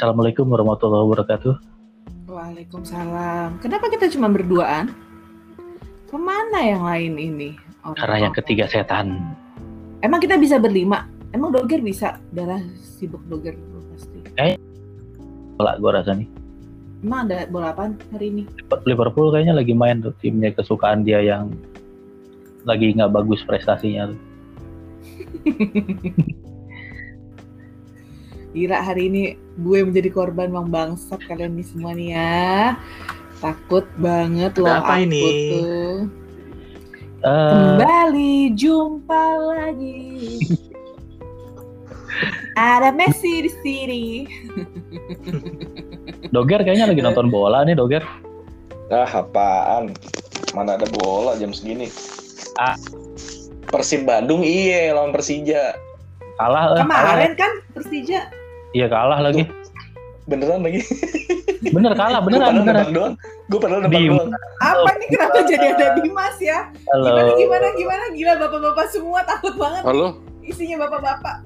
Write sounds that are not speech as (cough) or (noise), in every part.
Assalamualaikum warahmatullahi wabarakatuh. Waalaikumsalam. Kenapa kita cuma berduaan? Ke mana yang lain ini? Orang Karena yang ketiga setan. Emang kita bisa berlima? Emang Doger bisa? Darah sibuk Doger pasti. Bola gue rasa nih. Emang ada bola apa hari ini? Liverpool kayaknya lagi main tuh timnya kesukaan dia yang lagi nggak bagus prestasinya tuh. (laughs) Gila hari ini gue menjadi korban bang bangsat kalian nih semua nih ya. Takut banget loh apa aku ini? tuh. Eh, Kembali jumpa lagi. Ada Messi di sini. (laughs) Doger kayaknya lagi nonton bola nih Doger. Ah, apaan? Mana ada bola jam segini? Ah. Persib Bandung iya lawan Persija. Kalah, eh, kalah. Kemarin kan Persija. Iya kalah lagi. Beneran lagi? Bener kalah, Gue beneran, padahal beneran. nebak doang. Gue padahal nebak doang. Apa nih kenapa jadi ada Dimas ya? Halo. Gimana gimana gimana gila bapak-bapak semua takut banget Halo, isinya bapak-bapak.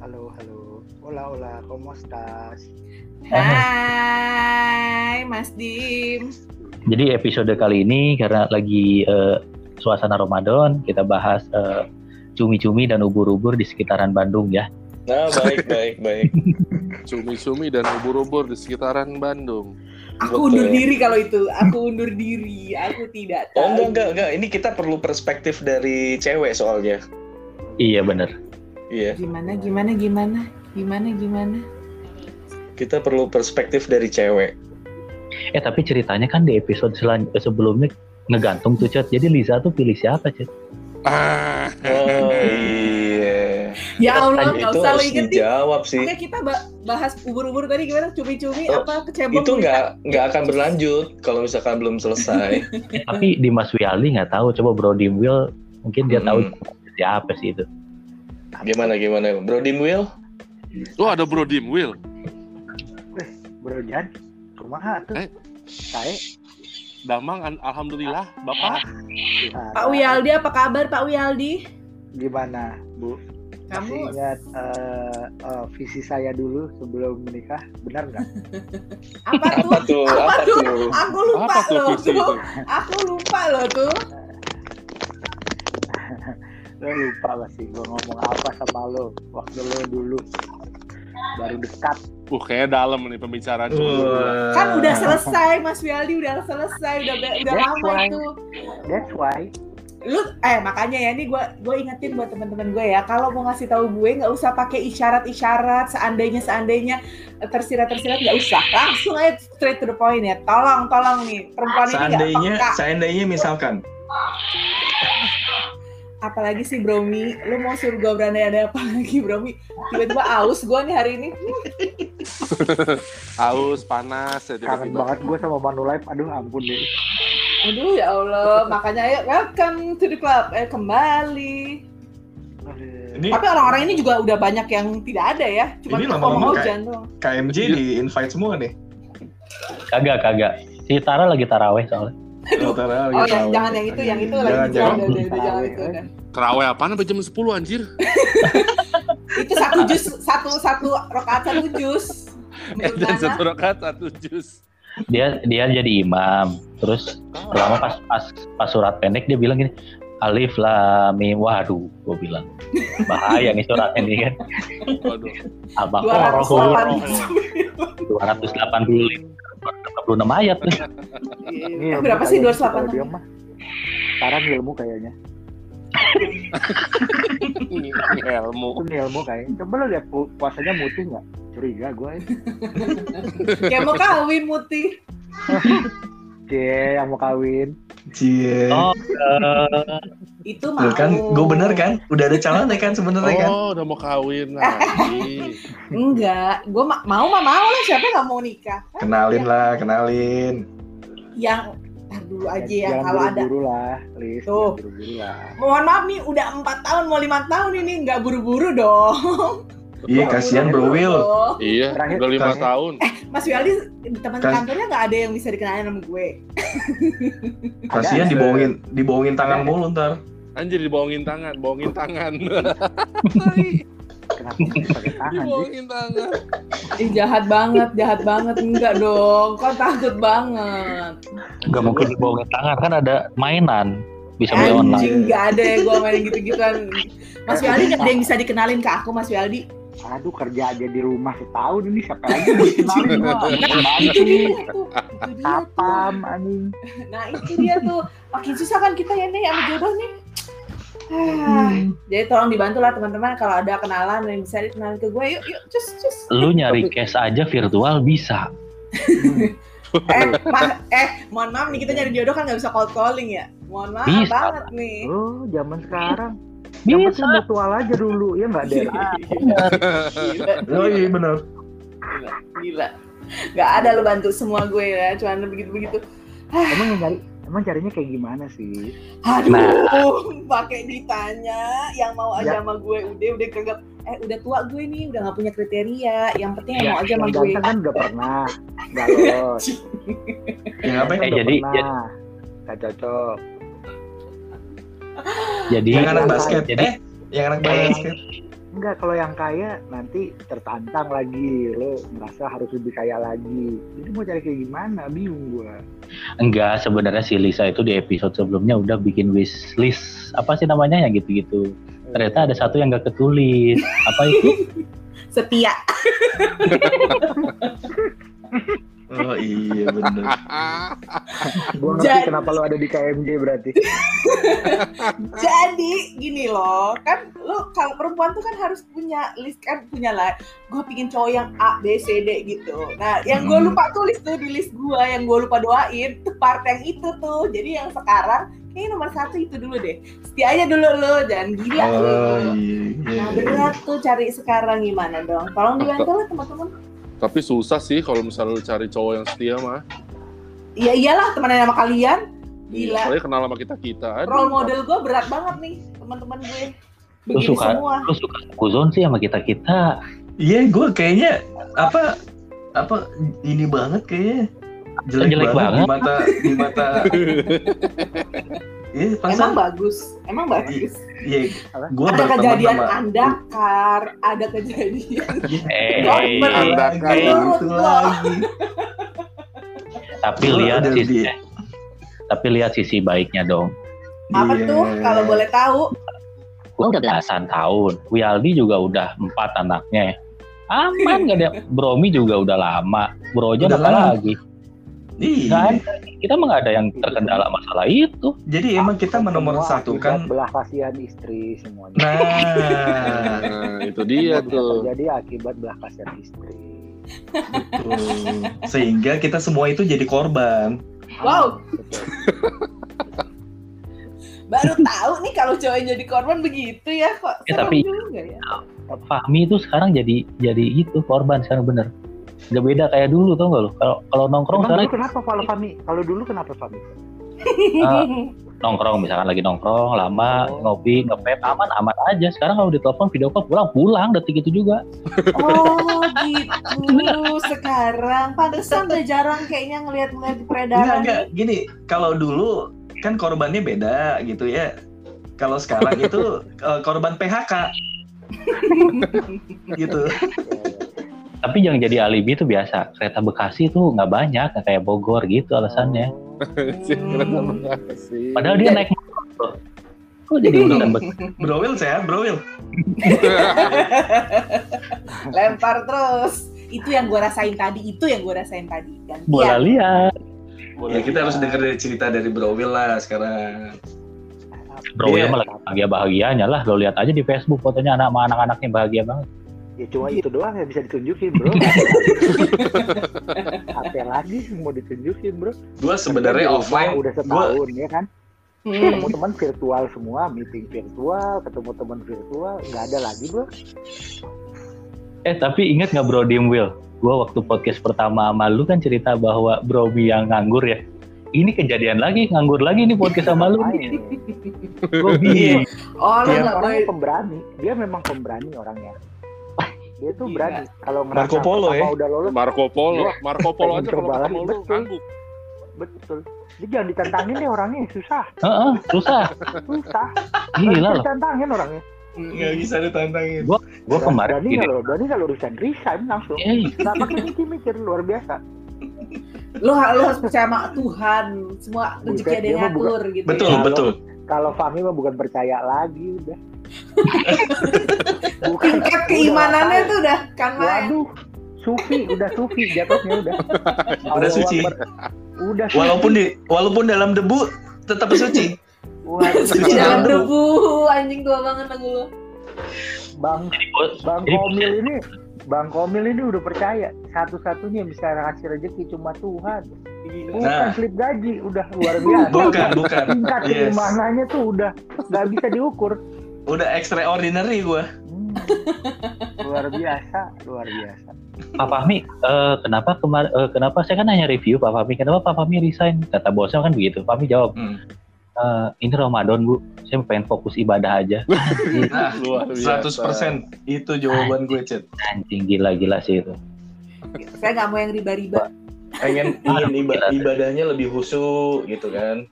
Halo, halo. Hola, hola. ¿Cómo estás? Hai Mas Dim. Jadi episode kali ini karena lagi eh, suasana Ramadan, kita bahas eh, cumi-cumi dan ubur-ubur di sekitaran Bandung ya. Nah, baik, baik, baik. (laughs) cumi-cumi dan ubur-ubur di sekitaran Bandung. Aku Betul. undur diri kalau itu. Aku undur diri. Aku tidak tahu. Oh enggak, enggak, enggak. Ini kita perlu perspektif dari cewek soalnya. Iya bener. Iya, Gimana gimana gimana? Gimana gimana? kita perlu perspektif dari cewek. Eh tapi ceritanya kan di episode selan- eh, sebelumnya ngegantung tuh Chat. Jadi Liza tuh pilih siapa Chat? Ah, Oh iya. Ya Allah, nggak usah lo harus ingetin. dijawab sih. Oke, kita ba- bahas ubur-ubur tadi gimana? Cumi-cumi Oh, apa kecebong? Itu nggak nggak akan berlanjut kalau misalkan belum selesai. (laughs) Eh, tapi di Mas Wiali nggak tahu. Coba Bro Dimwil mungkin dia tahu Hmm. siapa sih itu. Gimana gimana? Bro Dimwil? oh ada Bro Dimwil. Bro Jan, kumaha tuh? Eh. Saya. Damang, an- alhamdulillah, Bapak. Pak Wiyaldi apa kabar Pak Wiyaldi? Gimana, Bu? Masih Kamu ingat eh, eh, visi saya dulu sebelum menikah? Benar nggak? (laughs) apa tuh? Apa tuh? Apa Apa tuh? tuh? Aku lupa Apa tuh loh visi tuh. itu? Aku lupa loh tuh. Lo lupa pasti gue ngomong apa sama lo waktu lo dulu baru dekat. Uh, kayaknya dalam nih pembicaraan berdua. Kan udah selesai Mas Wiyaldi udah selesai udah udah That's lama why. itu. That's why. Lu eh makanya ya nih gue gue ingetin buat teman-teman gue ya kalau mau ngasih tahu gue nggak usah pakai isyarat-isyarat seandainya seandainya eh, tersirat-tersirat nggak usah langsung aja straight to the point ya tolong tolong nih perempuan ini nggak Seandainya, seandainya misalkan. apalagi sih Bromi lu mau suruh gue berandai-andai apa lagi Bromi tiba-tiba aus gue nih hari ini Haus, panas, ya Kangen banget gue sama Manulife. Aduh ampun deh. Aduh ya Allah makanya ayo welcome to the club eh kembali Aduh. Ini tapi orang-orang ini juga udah banyak yang tidak ada ya cuma Ini lama-lama hujan doang KMJ di invite semua nih. Kagak kagak. Si Tara lagi taraweh soalnya. Oh, Tara lagi Oh, tahu. jangan yang itu, yang itu Jangan, lagi jangan. jangan, udah, jangan itu udah. Terawih apaan sampai jam 10 anjir? (laughs) Itu satu jus, satu satu rokaat satu jus. (laughs) Menurut Dan satu rakaat satu jus. Dia dia jadi imam. Terus pertama pas pas pas surat pendek dia bilang gini, Alif lam mim. Waduh, gue bilang bahaya nih surat ini kan. Waduh. Abah 280. 280 286 ayat tuh. Ini Eh, berapa sih kayaknya 280? kalau dia mah. Sekarang ilmu kayaknya. (laughs) Ilmu. Itu ilmu kayaknya. Coba lo lihat pu- puasanya mutih nggak? Curiga gue. (laughs) Kayak mau kawin Muti. (laughs) Cie yang mau kawin. Cie. Oh, (laughs) Itu Tuh mau. kan, gue bener kan? Udah ada calonnya kan sebenarnya kan? Oh, udah mau kawin lagi. Enggak, gue ma- mau mah mau lah siapa nggak mau nikah. Kan Kenalin lah, kenalin. Yang aja yang Jangan kalau ada. buru-buru lah, Lis. Tuh. Buru-buru lah. Mohon maaf nih udah empat tahun mau lima tahun ini nggak buru-buru dong. (laughs) Iya, kasihan Bro Will. Iya, Terakhir- udah lima terakhir- tahun. Mas Wialdi teman Kas- kantornya nggak ada yang bisa dikenalin sama gue. (laughs) Kasihan dibohongin, dibohongin tangan mulu ntar. Anjir dibohongin tangan, bohongin tangan. (laughs) Kenapa nggak pakai tangan sih? Dibohongin tangan. Ih jahat banget, jahat banget enggak dong. Kok takut banget. Gak mungkin dibohongin tangan kan ada mainan bisa beli online. Anjing nggak ada ya gue main gitu-gituan. Mas Wialdi ada yang bisa dikenalin ke aku Mas Wialdi? Aduh kerja aja di rumah setahun ini siapa lagi yang dikenalin gua? Nah, itu dia tuh. Itu dia tuh. Anjing. Nah itu dia tuh. Makin susah kan kita ya nih sama jodoh nih. Ah, Jadi tolong dibantu lah teman-teman kalau ada kenalan yang bisa dikenalin ke gue yuk yuk cus cus. Lu nyari cash aja virtual bisa. (laughs) Eh, ma- eh mohon maaf nih kita nyari jodoh kan nggak bisa cold calling ya. Mohon maaf Bisa. banget nih. Oh zaman (laughs) sekarang. Yang Bisa. penting virtual aja dulu ya nggak. (laughs) Gila, Oh iya benar. gila, gila. Gak ada lo bantu semua gue ya, cuman begitu-begitu. Emang yang nyari emang carinya kayak gimana sih? Aduh, Nah. pakai ditanya yang mau aja Ya. sama gue udah udah kagak eh udah tua gue nih udah nggak punya kriteria yang penting yang Ya, mau aja sama gue kan udah pernah nggak (laughs) lolos. Yang apa? Eh, Udah jadi- pernah. Nggak cocok. Jadi Yang anak basket. Jadi- eh, yang anak basket. (laughs) Enggak, kalau yang kaya nanti tertantang lagi, lo merasa harus lebih kaya lagi. Jadi mau cari kayak gimana? Bingung gua. enggak sebenarnya si Lisa itu di episode sebelumnya udah bikin wish list apa sih namanya yang gitu-gitu. Ternyata ada satu yang gak ketulis. Apa itu? (laughs) setia (laughs) Oh iya benar. (laughs) Gua ngerti Jadi- kenapa lo ada di KMG berarti. (laughs) jadi gini loh kan lu kalau perempuan tuh kan harus punya list kan punya lah gue pingin cowok yang A B C D gitu nah yang gue Hmm. lupa tulis tuh di list gue yang gue lupa doain tuh part yang itu tuh jadi yang sekarang kayaknya nomor satu itu dulu deh setia aja dulu lo jangan gila Oh iya. Nah berat tuh cari sekarang gimana dong? Tolong dibantu lah teman-teman. Tapi susah sih kalau misalnya lu cari cowok yang setia mah. Iya iyalah temenan sama kalian. Gila. Soalnya kenal sama kita kita. Role model gue berat banget nih teman-teman gue. Lu Begini suka semua. lu suka kuzon sih sama kita kita. Iya, gue kayaknya apa apa ini banget kayaknya jelek, Jelek banget, banget. di mata di mata. (laughs) Iya, Emang bagus. Emang bagus. iya, gue ada kejadian andakar, ada kejadian. Eh, Oh, eh, eh, itu lo. lagi. tapi Gua lihat sisi tapi lihat sisi baiknya dong. Apa Iya. tuh kalau boleh tahu? Gua udah belasan tahun. Wialdi juga udah empat anaknya. Aman (laughs) gak ada. Bromi juga udah lama. Broja Udah lama. lagi? Iya. Ada. Kita gak ada yang terkendala masalah itu. Jadi emang kita menomor satu akibat kan. belah kasihan istri semuanya. Nah, Nah, itu dia tuh. terjadi akibat belah kasihan istri. betul. Sehingga kita semua itu jadi korban. Wow, baru tahu nih kalau cowok yang jadi korban begitu ya kok. Ya, tapi- juga ya. Fahmi itu sekarang jadi jadi itu korban sekarang bener. Gak beda kayak dulu tau gak lo? Kalau kalau nongkrong Emang sekarang dulu kenapa kalau Fami? Kalau dulu kenapa Fami? eh, nongkrong misalkan lagi nongkrong lama Oh. ngopi ngepep aman aman aja. Sekarang kalau ditelepon video call pulang pulang detik itu juga. Oh gitu sekarang. Pantesan udah jarang kayaknya ngeliat-ngeliat di Enggak, peredaran. enggak. Gini, kalau dulu kan korbannya beda gitu ya. Kalau sekarang itu eh, korban PHK. (laughs) gitu. Tapi yang jadi alibi itu biasa. Kereta Bekasi tuh nggak banyak, nggak kayak Bogor gitu alasannya. Kereta (laughs) Bekasi. Padahal dia naik motor. Kok jadi urusan Bekasi? Bro Will sehat, Bro Will. (laughs) Lempar terus. Itu yang gue rasain tadi. Itu yang gue rasain tadi. Gantian. Bola lihat. Ya kita harus dengar dari cerita dari Bro Will lah sekarang. Bro Iya. ya malah bahagia bahagianya lah. Lo lihat aja di Facebook fotonya anak anak-anaknya bahagia banget. Ya cuma itu doang yang bisa ditunjukin bro. (laughs) Apa lagi mau ditunjukin bro? Gua sebenarnya Kan rumah offline, udah setahun ya kan. Hmm. Ketemu teman virtual semua, meeting virtual, ketemu teman virtual, nggak ada lagi bro. Eh tapi inget nggak Bro Dimwil? Gue waktu podcast pertama sama lu kan cerita bahwa Bromi yang nganggur ya. Ini kejadian lagi, nganggur lagi nih podcast sama lu. Makanya, Gue bingung. Oh, Iya, nggak orangnya boleh. pemberani. Dia memang pemberani orangnya. Dia tuh Gila. berani. Kalau Marco Polo, ya? udah lolos, Marco Polo, Gua Marco Polo aja kalau coba ketemu lagi, lu betul. ngangguk. betul. Dia jangan ditantangin deh orangnya, susah. Heeh, susah. Susah. Gila loh. ditantangin orangnya. nggak bisa ditantangin. Gue kemarin Berani gini. kalau berani kalau resign resign langsung. Eh, Nggak pakai mikir-mikir luar biasa. Lo, lo harus percaya sama Tuhan. Semua rezeki ada yang mah bukan- ngatur gitu. Betul ya. Betul. Kalau Fahmi mah bukan percaya lagi udah. Bukan. Tingkat keimanannya tuh udah kan main. Waduh, sufi, udah sufi jatuhnya udah. (laughs) Udah suci. Udah suci. Walaupun di walaupun dalam debu tetap suci. Waduh, Suci Di dalam debu, anjing tua banget lagu lo. Bang Bang Komil ini Bang Komil ini udah percaya satu-satunya yang bisa ngasih rezeki cuma Tuhan. Bukan Nah. slip gaji, udah luar biasa. Bukan, bukan. Tingkat Yes. keimanannya tuh udah nggak bisa diukur. Udah extraordinary gua. Hmm. Luar biasa, luar biasa. Pak Fahmi, eh, kenapa kemar eh, kenapa saya kan nanya review Pak Fahmi, kenapa Pak Fahmi resign? Kata bosnya kan begitu. Fahmi jawab, Hmm. "Eh, ini Ramadan bu, saya pengen fokus ibadah aja. (laughs) Nah, Luar biasa. 100% itu jawaban gue, Cet. Anjing gila-gila sih itu. Saya nggak mau yang riba-riba. Pengen ingin (laughs) iba- ibadahnya lebih khusyuk gitu kan.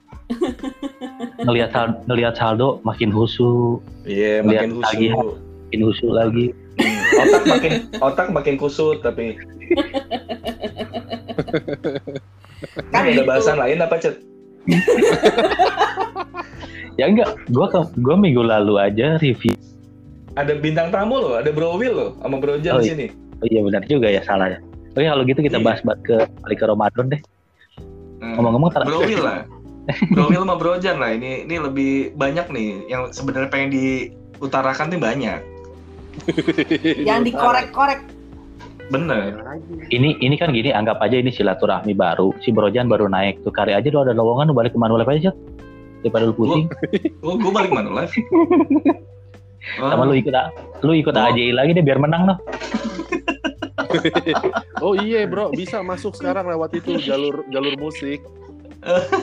Ngelihat sal- ngelihat saldo makin husu, Iya, Lihat makin lagi. khusyuk. makin husu lagi. Hmm, Otak makin otak makin kusut tapi (laughs) Kan ada bahasan lain apa, Cet? (laughs) Ya enggak, gua ke, gua minggu lalu aja review. Ada bintang tamu loh, ada Bro Will loh sama Bro Jan Oh, di iya. sini. Oh iya benar juga ya salah ya. Oke kalau gitu kita Iya. bahas balik ke balik ke Ramadan deh. Hmm. Ngomong-ngomong tar- Bro Will lah. (laughs) Bro Will sama Bro Jan lah. Ini ini lebih banyak nih yang sebenarnya pengen diutarakan nih banyak. (laughs) Yang dikorek-korek. Bener. Ini ini kan gini anggap aja ini silaturahmi baru. Si Brojan baru naik tuh kari aja lu ada lowongan lu balik ke Manulife aja daripada lu pusing. Gue gue balik mana live? (laughs) Sama lu ikut lu ikut Oh. AJI lagi deh biar menang noh. (laughs) Oh iya bro, bisa masuk sekarang lewat itu jalur jalur musik.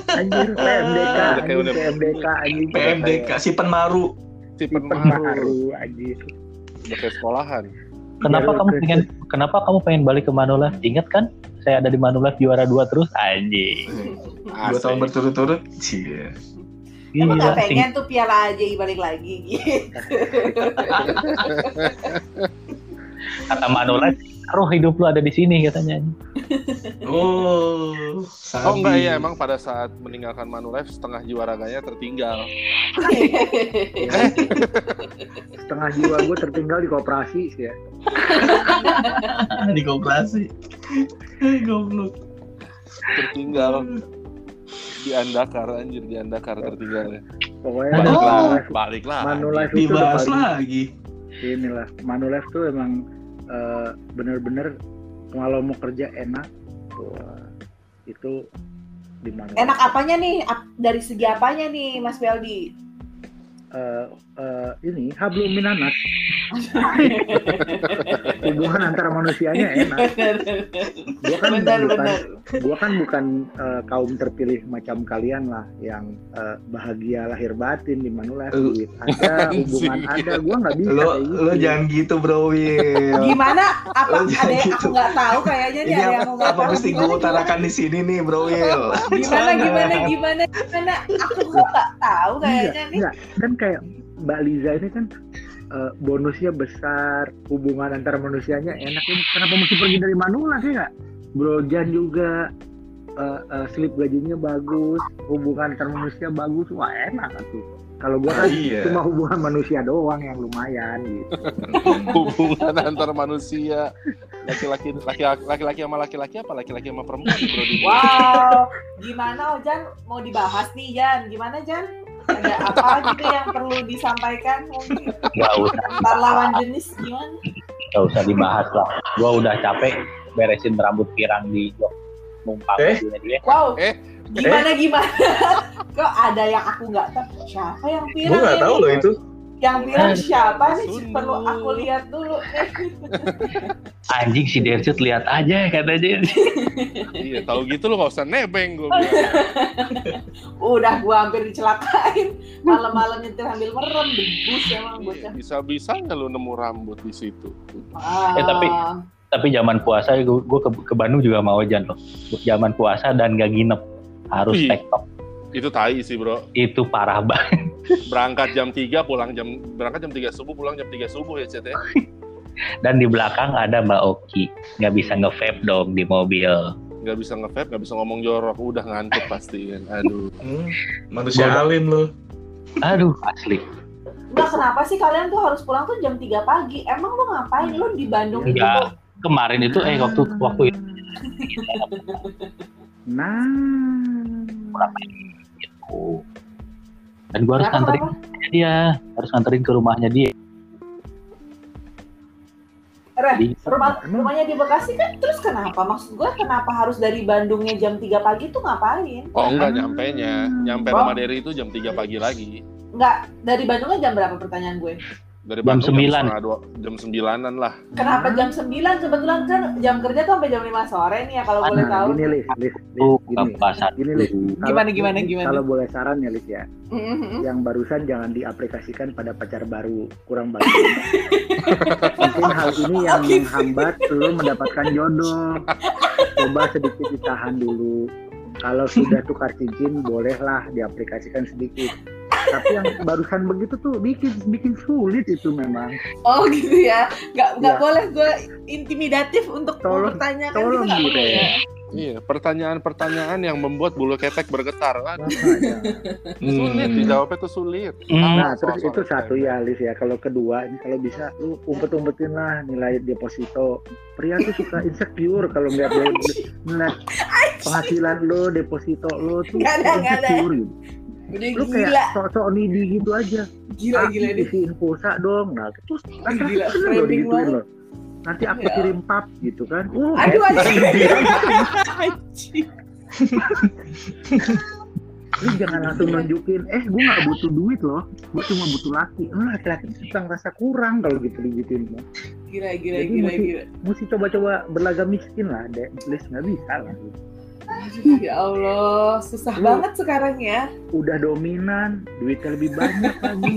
Anjir PMDK, anjing udah- PMDK, anjing PMDK si penmaru. Si penmaru. anjir. Udah kayak sekolahan. Kenapa Jalur kamu ke- pengen kenapa kamu pengen balik ke Manulife? Ingat kan saya ada di Manulife juara dua terus anjing. Dua tahun berturut-turut. Cie. Emang Gila, nggak sing- pengen tuh piala aja balik lagi gitu. kata Manulife, roh hidup lu ada di sini katanya. (laughs) Oh. Oh enggak ya, emang pada saat meninggalkan Manulife setengah jiwa raganya tertinggal. (laughs) Setengah jiwa gue tertinggal di koperasi sih ya. (laughs) di koperasi. Goblok. Tertinggal di Andakar anjir di Andakar tertinggalnya. Pokoknya Oh. Manulife, Balik lah. Manulife itu Dibahas lagi. inilah. Manulife tuh emang eh, bener-bener kalau mau kerja enak. Wah, itu di Manulife. Enak apanya nih? Ap- Dari segi apanya nih, Mas Beldi? Eh, eh, ini hablum minanas hubungan antara manusianya enak gua kan benar bukan benar. gua kan bukan kaum terpilih macam kalian lah yang eh, bahagia lahir batin di mana Lu- duit ada (laughs) hubungan ada gua nggak bisa Lo gitu lo jangan gitu bro Will. Gimana? Apa ada yang gitu. aku nggak tahu kayaknya nih ada yang apa, mesti gue Gimana, utarakan di sini nih bro Will? Gimana gimana gimana gimana? Aku nggak tahu kayaknya nih. Enggak, kan kayak Mbak Liza ini kan eh, bonusnya besar, hubungan antara manusianya enak. Kenapa mesti pergi dari Manula sih nggak? Bro Jan juga eh, eh, slip gajinya bagus, hubungan antar manusia bagus, wah enak tuh. Kalau gua kan Iya. cuma hubungan manusia doang yang lumayan gitu. (laughs) Hubungan antar manusia laki-laki laki- laki-laki sama laki-laki apa laki-laki sama perempuan bro Wow, gimana Ojan mau dibahas nih Jan? Gimana Jan? Ada apa gitu yang perlu disampaikan mungkin Gak usah, lawan jenis gimana? gak usah dibahas lah. Gua udah capek beresin rambut pirang di jok numpang Eh? dia. Wow, Eh? gimana gimana? (laughs) Kok ada yang aku nggak tahu? Siapa yang Gue pirang nggak ini? tahu loh itu. Yang pirang siapa nih? Perlu aku lihat dulu. nih. Anjing si Dersit lihat aja katanya. iya tahu gitu lo gak usah nebeng gue (laughs) Udah gua hampir dicelakain. Malam-malam nyetir sambil merem, debus emang bocah. bisa bisanya lo nemu rambut di situ Ah, Eh, tapi- Tapi zaman puasa gue ke, ke Bandung juga mau Jan loh. Zaman puasa dan gak nginep harus tektok. Itu tai sih bro Itu parah banget. berangkat jam 3 pulang jam berangkat jam 3 subuh pulang jam 3 subuh ya Cet ya. (laughs) Dan di belakang ada Mbak Oki. Nggak bisa nge-vape dong di mobil. nggak bisa nge-vape, nggak bisa ngomong jorok, udah ngantuk pasti kan. Aduh. (laughs) Hmm, manusia Bodoh. alim lu. Aduh, asli. Enggak kenapa sih kalian tuh harus pulang tuh jam 3 pagi? Emang lu ngapain lu di Bandung itu? Enggak. Kemarin itu, eh waktu waktu itu (laughs) Nah, gitu. Dan gue harus nganterin dia, harus nganterin ke rumahnya dia. Reh, Jadi, rumah rumahnya di Bekasi kan terus kenapa? Maksud gue kenapa harus dari Bandungnya jam 3 pagi tuh ngapain? Oh enggak nyampe nya, nyampe Oh. rumah Derry itu jam 3 pagi lagi. Enggak, dari Bandungnya jam berapa pertanyaan gue? Dari Jam Bandung 9. setengah dua, jam 9-an lah. Kenapa jam 9? Kebetulan kan jam kerja tuh sampai jam 5 sore nih ya kalau boleh nah, tahu. gini Tuh, ke gini. Kalau- Gimana, gimana, gimana? Kalau boleh saran ya Lis ya, Mhm. yang barusan jangan diaplikasikan pada pacar baru, kurang baik. (laughs) Mungkin hal ini yang menghambat lo mendapatkan jodoh. Coba sedikit ditahan dulu. Kalau sudah tukar cincin, bolehlah diaplikasikan sedikit. Tapi yang barusan begitu tuh bikin bikin sulit itu memang. Oh gitu ya. Nggak nggak Ya. boleh gue intimidatif untuk Tolong- mempertanyakan tolong gitu nggak gitu ya. ya. Iya, pertanyaan-pertanyaan yang membuat bulu ketek bergetar kan. Sulit Hmm. dijawabnya tuh sulit. Hmm. Nah, Ah, terus soal-soal itu satu ya, Lis ya. Kalau kedua, ini kalau bisa lu umpet-umpetin lah nilai deposito. Pria tuh suka (laughs) insecure kalau dia ngeliat penghasilan lo, deposito lo tuh Nggak ada, nggak ada. Gitu. Udah Lu kayak gila, sok-sok needy gitu aja. gila, Ah, gila nih. isiin pulsa dong. Nah, terus rasa Gila, seneng lo framing digituin banget. lo. Nanti aku Ya. kirim pap gitu kan. Uh, Aduh, happy. anjing. (laughs) Lu jangan langsung nunjukin, eh gue gak butuh duit loh, gue cuma butuh laki. Nah, laki-laki suka ngerasa kurang kalau gitu digituin. Gila, gila, Jadi gila, mesti- gila. mesti coba-coba berlagam miskin lah deh list nggak bisa lah Ya Allah, susah Lu- banget sekarang ya. udah dominan duitnya lebih banyak lagi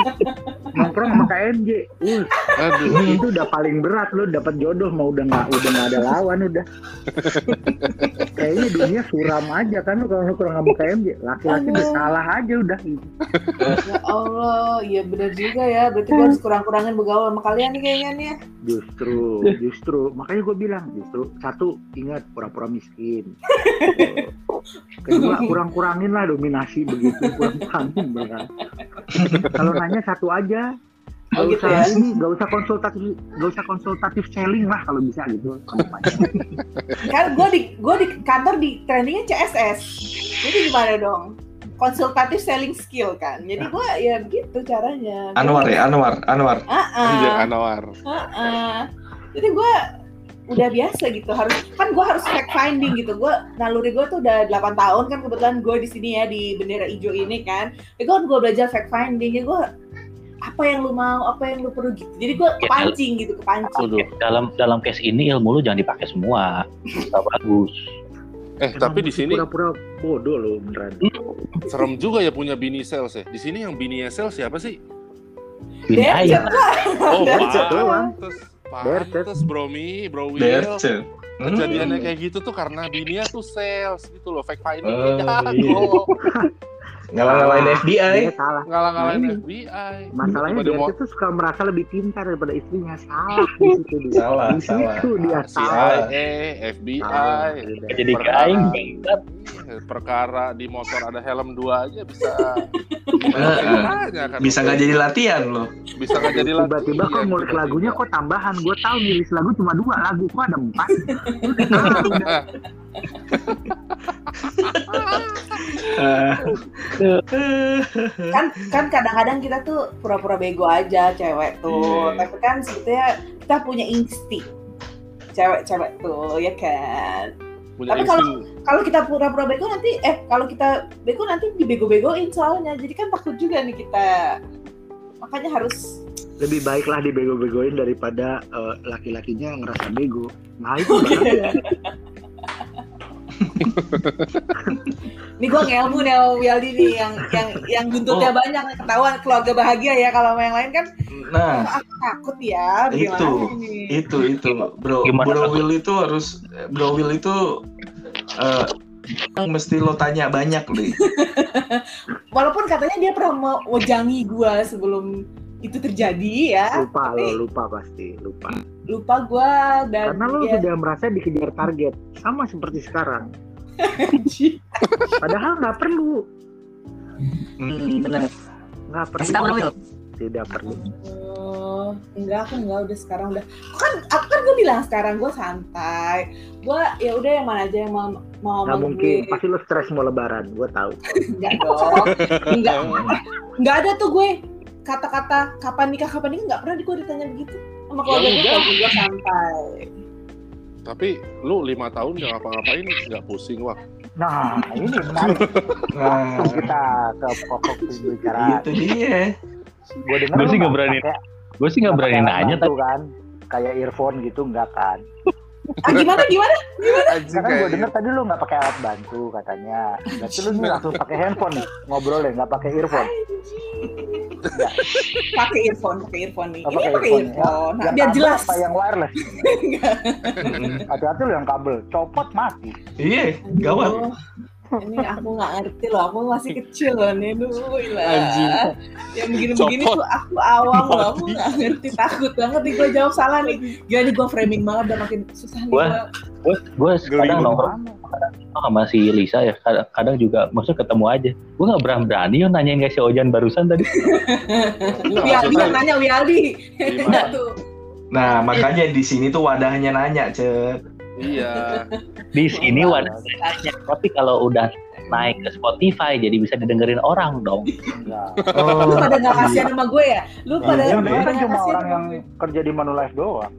nongkrong sama KMJ uh, Aduh. itu udah paling berat lo dapat jodoh mau udah nggak udah nggak ada lawan udah kayaknya dunia suram aja kan lo kalau nongkrong sama KMJ laki-laki udah salah aja udah gitu. Ya Allah, iya benar juga ya. Berarti gue harus kurang-kurangin bergaul sama kalian nih kayaknya nih ya. Justru justru makanya gue bilang justru satu ingat pura-pura miskin kedua (laughs) kurang-kurangin lah dominasi begitu kurang-kurangin beneran kalau nanya satu aja Oh, Gak gitu usah ya? ini, gak usah konsultatif, gak usah konsultatif selling lah kalau bisa gitu. Kan gue di gue di kantor di trainingnya CSS. Jadi gimana dong? Konsultatif selling skill kan. Jadi gue ya begitu caranya. Anwar ya, Anwar, Anwar. Anjir ah, Anwar. ah, ah. Jadi gue udah biasa gitu harus kan gue harus fact finding gitu gue naluri gue tuh udah 8 tahun kan kebetulan gue di sini ya di bendera hijau ini kan itu kan gue belajar fact finding ya gue apa yang lu mau apa yang lu perlu gitu jadi gue kepancing gitu kepancing. Dalam dalam case ini ilmu lu jangan dipakai semua. (laughs) Bagus. Eh, Emang tapi di sini pura-pura bodoh loh beneran. serem juga ya punya bini sales ya. Di sini yang bini sales siapa sih? Ini Derjet aja. lah. Oh, pantes. Pantes, Bro Mi, Bro Will. Dercel. Hmm. Kejadiannya kayak gitu tuh karena bininya tuh sales gitu loh, fake finding Oh, iya. (laughs) Ngalah-ngalahin FBI. Dia salah. Ngalah-ngalahin Nah. FBI. Masalahnya dia dia mau- tuh suka merasa lebih pintar daripada istrinya. Salah di situ dia. Salah, (laughs) di salah. situ dia CIA, salah. FBI, Salah, udah. Jadi Perkara. kain. Perkara di motor ada helm dua aja bisa Heeh. Makanya kan Bisa nggak jadi latihan loh. bisa nggak jadi latihan. Tiba-tiba kok tiba-tiba. lagunya kok tambahan. Gue tahu nih list lagu cuma dua lagu, kok ada empat. Eh, kan kan kadang-kadang kita tuh pura-pura bego aja cewek tuh Iya. tapi kan sebetulnya kita punya insting cewek-cewek tuh ya kan Punya Tapi kalau- kalau kita pura-pura bego nanti eh kalau kita bego nanti dibego-begoin soalnya jadi kan takut juga nih kita makanya harus Lebih baiklah dibego-begoin daripada eh, laki-lakinya ngerasa bego. Nah itu (laughs) bahaya. Ini gue ngelmu nih sama Wialdi nih yang yang yang buntutnya Oh. banyak ketahuan keluarga bahagia ya kalau sama yang lain kan Nah, aku takut ya Itu. nih itu itu bro Gimana bro? Will itu harus bro Will itu eh mesti lo tanya banyak deh (laughs) walaupun kata katanya dia pernah mau wejangi gue sebelum itu terjadi ya. lupa Tapi lo lupa pasti lupa. Lupa gue dan karena lo dia- sudah merasa dikejar target sama seperti sekarang. (laughs) Padahal nggak perlu. Hmm, bener. nggak perlu. Tidak perlu. Oh, enggak aku enggak udah sekarang udah. Kan aku kan gue bilang sekarang gue santai. Gue ya udah yang mana aja yang mau mau nggak mungkin. gue pasti lo stres mau lebaran gue tahu. Enggak dong enggak enggak (laughs) ada tuh gue kata-kata kapan nikah kapan nikah? Enggak pernah gue ditanya begitu. Sama keluarga gue udah. keluarga gue santai. Tapi lu lima tahun nggak ngapa-ngapain nggak pusing wah. nah (laughs) ini menarik. Nah, kita ke pokok pembicaraan. Itu dia. gue dengar Gua lo sih nggak nggak berani Gue sih nggak berani nanya, bantu tapi kan. Kayak earphone gitu enggak kan? Ah gimana gimana? Anjing Karena gue denger tadi lu nggak pakai alat bantu katanya. Berarti lu nih (laughs) langsung pakai handphone nih ngobrol ya, nggak pakai earphone. Pakai earphone pakai earphone nih. Oh, ini pakai earphone, earphone, Yang biar kabel jelas. Apa yang wireless? Hati-hati yang kabel, copot mati. Iya, gawat. Aduh, ini aku nggak ngerti loh. Aku masih kecil loh nih. Dulu Anjing. yang begini-begini Copot. tuh aku awam loh. Aku nggak ngerti. Takut banget nih gue jawab salah nih. Gila nih gue framing banget udah makin susah nih Gua- gue gue gue kadang Nongkrong sama si Lisa ya kadang, kadang juga maksudnya ketemu aja. Gue nggak berani berani yo nanyain kayak si Ojan barusan tadi. Wialdi yang nanya Wialdi (laughs) Nah, makanya di sini tuh wadahnya nanya, Cet. Iya. di sini wadahnya tapi kalau udah naik ke Spotify jadi bisa didengerin orang dong. Enggak. lu pada nggak kasihan sama gue ya? Lu pada Iya, Yang pada denger kan nggak cuma kasihan orang sama yang kerja di Manulife doang.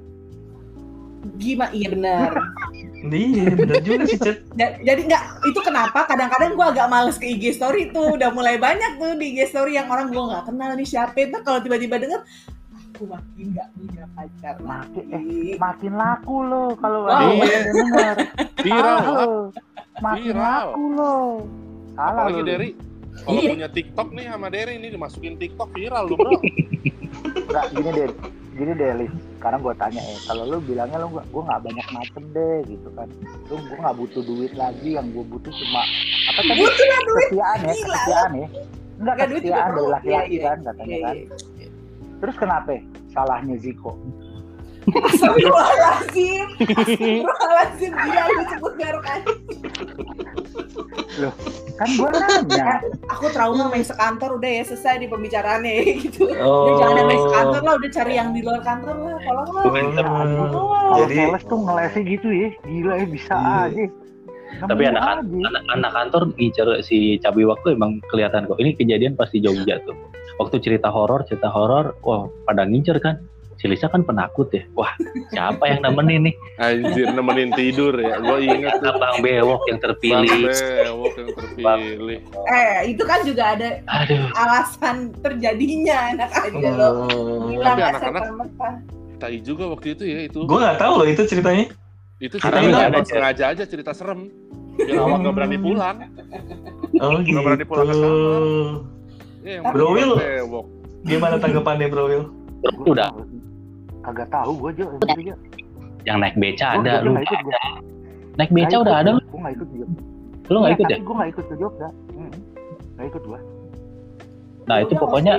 gimana iya benar (laughs) Iya, bener juga sih, Cet. Ja- jadi nggak itu kenapa kadang-kadang gue agak males ke IG story tuh udah mulai banyak tuh di IG story yang orang gue nggak kenal nih siapa itu kalau tiba-tiba denger aku makin nggak punya pacar Makin eh lagi makin laku lo kalau Oh. ada Iya. denger. Viral. Makin Viral. laku lo. Salah Apalagi lo. dari kalau Iya. punya TikTok nih sama Derry ini dimasukin TikTok viral lu bro. Enggak, gini deh. Gini deh, Lis. Sekarang gue tanya ya, kalau lu bilangnya lu gak, gue nggak banyak macem deh, gitu kan. Lu gue nggak butuh duit lagi, yang gue butuh cuma apa tadi? butuh lah duit Kesetiaan ya, kesetiaan ya. Enggak kesetiaan dari laki-laki Iya, iya. kan katanya Iya, kan. Terus kenapa? Salahnya Ziko. Astagfirullahaladzim Astagfirullahaladzim Gila lu sebut merek aja Kan gue nanya. Aku trauma main sekantor udah ya selesai di pembicaraannya (laughs) ya, gitu oh Udah jangan main sekantor lah Udah cari yang di luar kantor lah Tolong lah Hmm, Oh. Kalau Jadi- sales tuh ngelesnya gitu ya, gila ya bisa Iya. aja. tapi Nemu anak aja. anak anak kantor ngincer si cabai waktu emang kelihatan kok ini kejadian pasti Jogja tuh waktu cerita horor cerita horor wah pada ngincer kan si Lisa kan penakut ya wah siapa yang nemenin nih Anjir nemenin tidur ya. Gue inget tuh. abang bewok yang Bang terpilih Bewok yang terpilih. Eh itu kan juga ada aduh alasan terjadinya Enak aja loh Oh. Gila Tapi anak-anak- serta-merta. Tai juga waktu itu ya itu. Gue nggak tahu loh itu ceritanya. Itu Karena cerita nggak emang ada, sengaja aja cerita serem. Biar awak nggak berani pulang. Oh gitu. Nggak berani pulang ke kamar. Ya, yang Bro Will. Bewok. Gimana tanggapannya Bro Will? udah Kagak tahu gue aja, aja. yang naik beca Gua- ada lu ikut gua. naik beca udah ada lu Gue nggak ikut juga. lu nggak ikut ya Gue nggak ikut ke Jogja. Hmm. Nggak ikut gue. nah itu Udah, pokoknya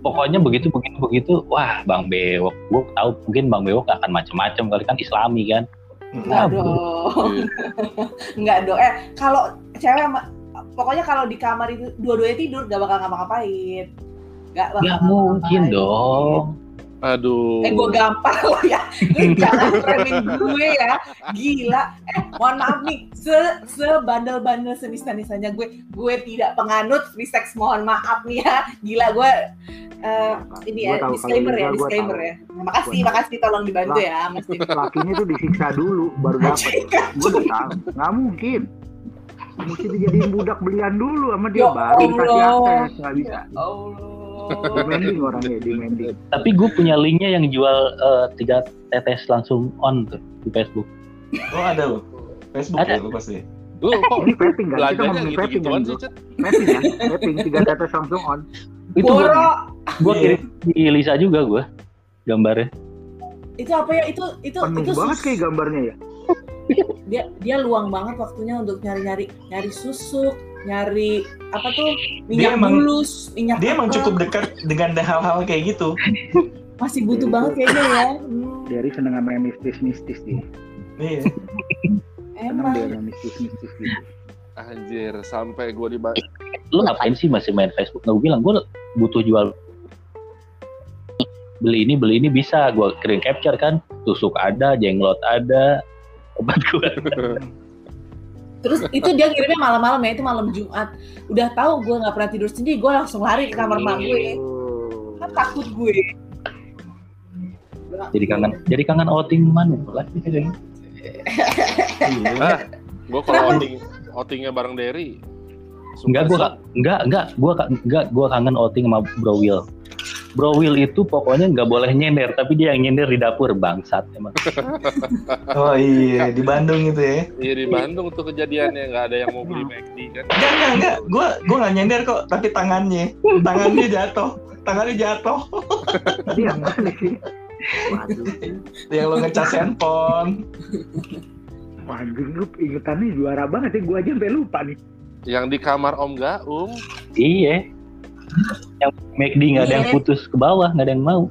pokoknya begitu begitu begitu wah bang bewok gue tahu mungkin bang bewok gak akan macem-macem kali kan Islami kan Enggak dong. Enggak dong. Eh, kalau cewek sama pokoknya kalau di kamar itu dua-duanya tidur gak bakal ngapa-ngapain. Gak bakal nggak mungkin dong Aduh. Eh, gue gampang lo ya. Lu jangan framing gue ya. Gila. Eh, mohon maaf nih. Se sebandel-bandel senista-nisanya gue, gue tidak penganut free sex. Mohon maaf nih ya. Gila gue. eh, ini Gua ya tahu, disclaimer ya, disclaimer tahu. ya. Nah, makasih, Gua makasih tolong dibantu ya, Mas Tim. Lakinya tuh disiksa dulu, baru dapet. Gue udah tahu. Nggak mungkin. Mesti dijadiin budak belian dulu sama dia, Ya baru dikasih Allah. akses. Nggak bisa. Allah. Demanding orangnya, demanding. tapi gue punya linknya yang jual eh, tiga tetes langsung on tuh di Facebook Oh ada loh. Facebook Ada. ya lu pasti. Lu kok Ini vaping kan? Kita ngomongin vaping kan? sih? Vaping kan? Vaping, tiga tetes langsung on. itu gue Boro. gue Iya. kirim di Lisa juga gue gambarnya Itu apa ya? Itu itu Penuh itu banget kayak gambarnya ya. dia dia luang banget waktunya untuk nyari-nyari nyari susuk, nyari apa tuh minyak emang- bulus, minyak Dia emang cukup dekat dengan hal-hal kayak gitu. (laughs) masih butuh banget kayaknya ya. Hmm, Dari seneng sama yang mistis-mistis dia. Iya. (laughs) Seneng dia emang. sama mistis-mistis gitu. Anjir, sampai gue di Lu ngapain sih masih main Facebook? Nggak gue bilang gue butuh jual beli ini beli ini bisa gue screen capture kan tusuk ada jenglot ada obat gue (laughs) Terus (laughs) itu dia ngirimnya malam-malam ya, itu malam Jumat. Udah tahu gue nggak pernah tidur sendiri, gue langsung lari ke kamar mak gue. Kan takut gue. jadi kangen jadi kangen outing mana lagi (laughs) gitu Ah, gue kalau outing outingnya bareng Derry. enggak gue enggak enggak gue enggak gue kangen outing sama Bro Will Bro Will itu pokoknya nggak boleh nyender tapi dia yang nyender di dapur bangsat emang (laughs) Oh iya, di Bandung itu ya. Iya di Bandung tuh kejadiannya nggak ada yang mau beli McD kan. Enggak, enggak, enggak. Gua gua nggak nyender kok, tapi tangannya. Tangannya jatuh. Tangannya jatuh. Tadi yang mana sih? Waduh. Yang lo ngecas handphone. Wah, anjing lu ingetannya juara banget ya. Gua aja sampai lupa nih. Yang di kamar Om Gaung. iya yang McD nggak ada yang Iya. putus ke bawah nggak ada yang mau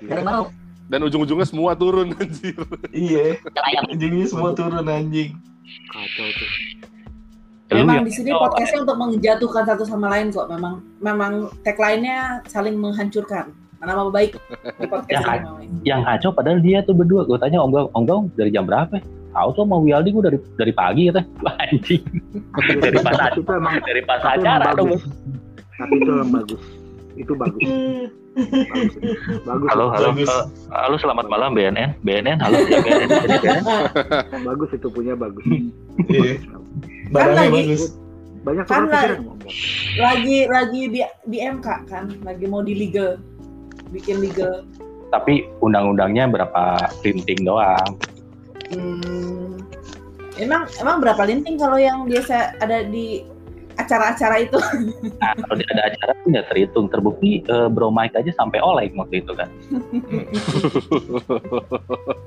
Gak mau. Dan ujung-ujungnya semua turun (laughs) anjir. Iya. Ujungnya semua turun anjing. Kacau tuh. Ya, Memang yang- di sini podcastnya untuk menjatuhkan satu sama lain kok. Memang memang tagline-nya saling menghancurkan. Nama baik di podcast Ya, ini. memang. yang kacau padahal dia tuh berdua gue tanya om Gaung om Gaung dari jam berapa ya? tahu tuh sama Wialdi gue dari dari pagi kata (laughs) anjing dari pas itu emang dari pas acara tuh. Tapi itu emang bagus. Itu bagus. Bagus. Bagus. halo halo Bagus. halo, halo selamat malam BNN BNN halo ya BNN, BNN. Bagus itu punya bagus. Iya. Barangnya lagi- bagus. Banyak Kan ngomong. Lagi lagi di di MK kan, lagi mau di legal. Bikin legal. tapi undang-undangnya berapa printing doang Hmm, emang emang berapa linting kalau yang biasa ada di acara-acara itu? nah kalau dia ada acara tuh nggak terhitung terbukti eh, Bro Mike aja sampai oleng waktu itu kan (laughs)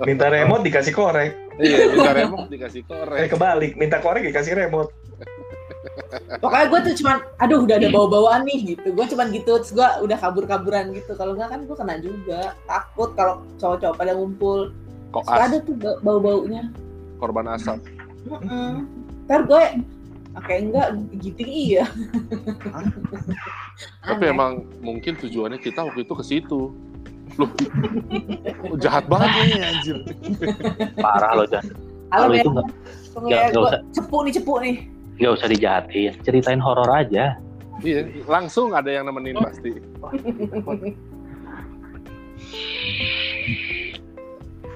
Minta remote dikasih korek. Iya, minta remote dikasih Eh korek. kebalik, minta korek dikasih remote. Pokoknya gue tuh cuman, aduh udah ada bau-bauan nih gitu. Gue cuman gitu, terus gue udah kabur-kaburan gitu. Kalau nggak kan gue kena juga. Takut kalau cowok-cowok pada ngumpul. Kok ada tuh ba- bau-baunya. korban asap. Mm-mm. Ntar gue, oke enggak, giting iya. Tapi emang mungkin tujuannya kita waktu itu ke situ. Loh, jahat banget nih anjir. parah loh Jan Halo, kalau itu nggak nggak- ya, usah. cepu nih, cepu nih. nggak usah dijahatin ceritain horor aja Iya, langsung ada yang nemenin pasti.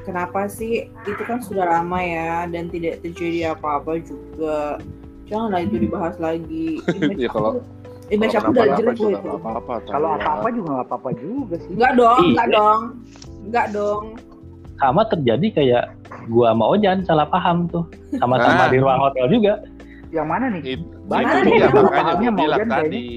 Kenapa sih? Itu kan sudah lama ya, dan tidak terjadi apa-apa juga. Janganlah itu dibahas lagi. (laughs) Iya, kalau- image Kalau aku udah jelek loh itu. nggak apa-apa. Kalau apa-apa juga nggak apa-apa juga sih. Enggak dong, Iya. enggak dong. Enggak dong. sama terjadi kayak gua sama Ojan salah paham tuh sama-sama Ah. di ruang hotel juga Yang mana nih? It- Banyak itu kalau makanya gue mau bilang tadi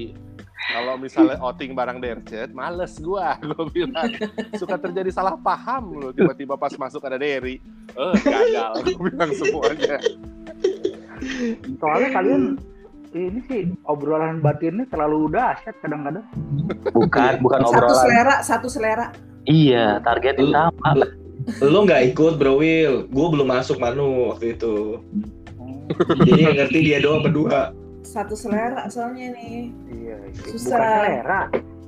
kalau misalnya outing barang Dercet, males gua. (laughs) Gue bilang suka terjadi salah paham loh. Tiba-tiba pas masuk ada Derry, eh gagal. Gue bilang semuanya. Soalnya kalian ini sih obrolan batinnya terlalu dahsyat kadang-kadang. bukan bukan Satu obrolan selera, satu selera. iya targetin sama Lo nggak ikut Bro Will, gue belum masuk Manu waktu itu. Jadi yang ngerti dia doang berdua. Satu selera soalnya nih. Iya, iya. Susah. bukan selera.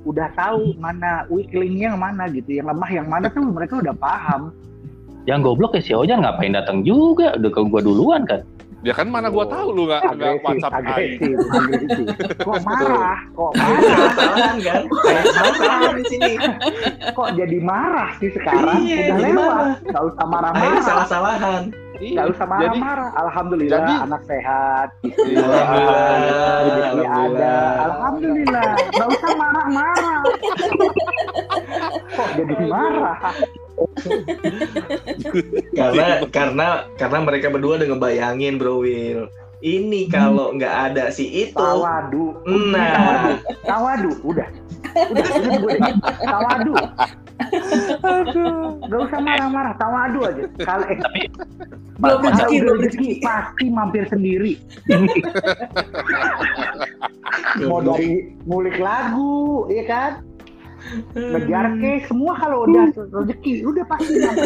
Udah tahu mana weak link-nya yang mana gitu, yang lemah yang mana tuh mereka udah paham. yang goblok ya si Ojan ngapain datang juga udah ke gua duluan kan Ya kan mana gua tahu lu nggak nggak Agresif, WhatsApp agresif, agresif. (laughs) Kok marah? Kok marah? (laughs) Kesalahan kan? Masalah di sini. Kok jadi marah sih sekarang? Iya, udah lewat. marah. Gak usah Akhirnya marah-marah. salah-salahan. Gak Iya. usah Jadi marah-marah. Alhamdulillah jadi- anak sehat. Iya. Alhamdulillah, alhamdulillah. ada. Alhamdulillah. Gak usah marah-marah. Kok jadi marah? (laughs) Karena karena karena mereka berdua udah ngebayangin Bro Will. Ini kalau nggak ada si itu, Tawadu. nah Tawadu. Udah. Udah, udah gue deh. Tawadu. Gak usah marah-marah, tawadu aja. Kalau eh, Belum kalau rezeki, belum rezeki pasti mampir sendiri. (laughs) Mau dari ngulik lagu, ya kan? Ngejar cake, semua kalau udah rezeki, udah pasti lagu.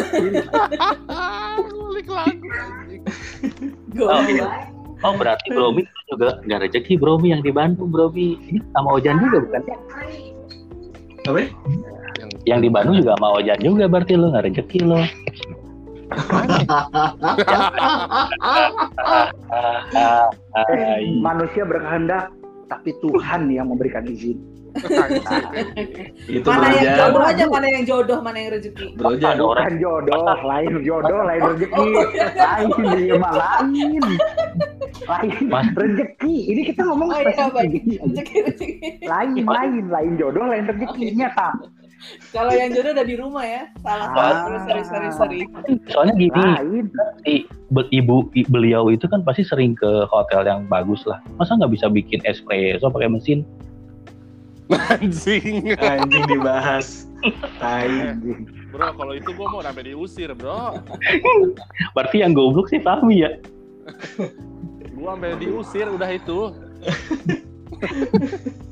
Oh, iya. Oh berarti Bromi juga nggak rezeki Bromi yang di Bandung Bromi ini sama Ojan juga bukan? Apa? Yang di Bandung juga sama Ojan juga berarti lo nggak rezeki lo. Eh, manusia berkehendak, tapi Tuhan yang memberikan izin. Itu Mana yang jodoh aja, mana yang jodoh, mana yang rezeki. Bukan jodoh, lain jodoh, lain rezeki, lain dia lain, lain rezeki. Ini kita ngomong Oh iya. Rezeki, lain, lain, lain jodoh, lain rezeki. Nyata. Kalau yang jodoh udah di rumah ya. Salah, Ah. salah. Sorry, sorry, sorry. soalnya gini Lain. si ibu i- beliau itu kan pasti sering ke hotel yang bagus lah. Masa nggak bisa bikin espresso pakai mesin? Anjing. Anjing dibahas. Tai. Bro, kalau itu gua mau sampai diusir, bro. Berarti yang goblok sih Fahmi ya. Gua sampai diusir udah itu. (laughs)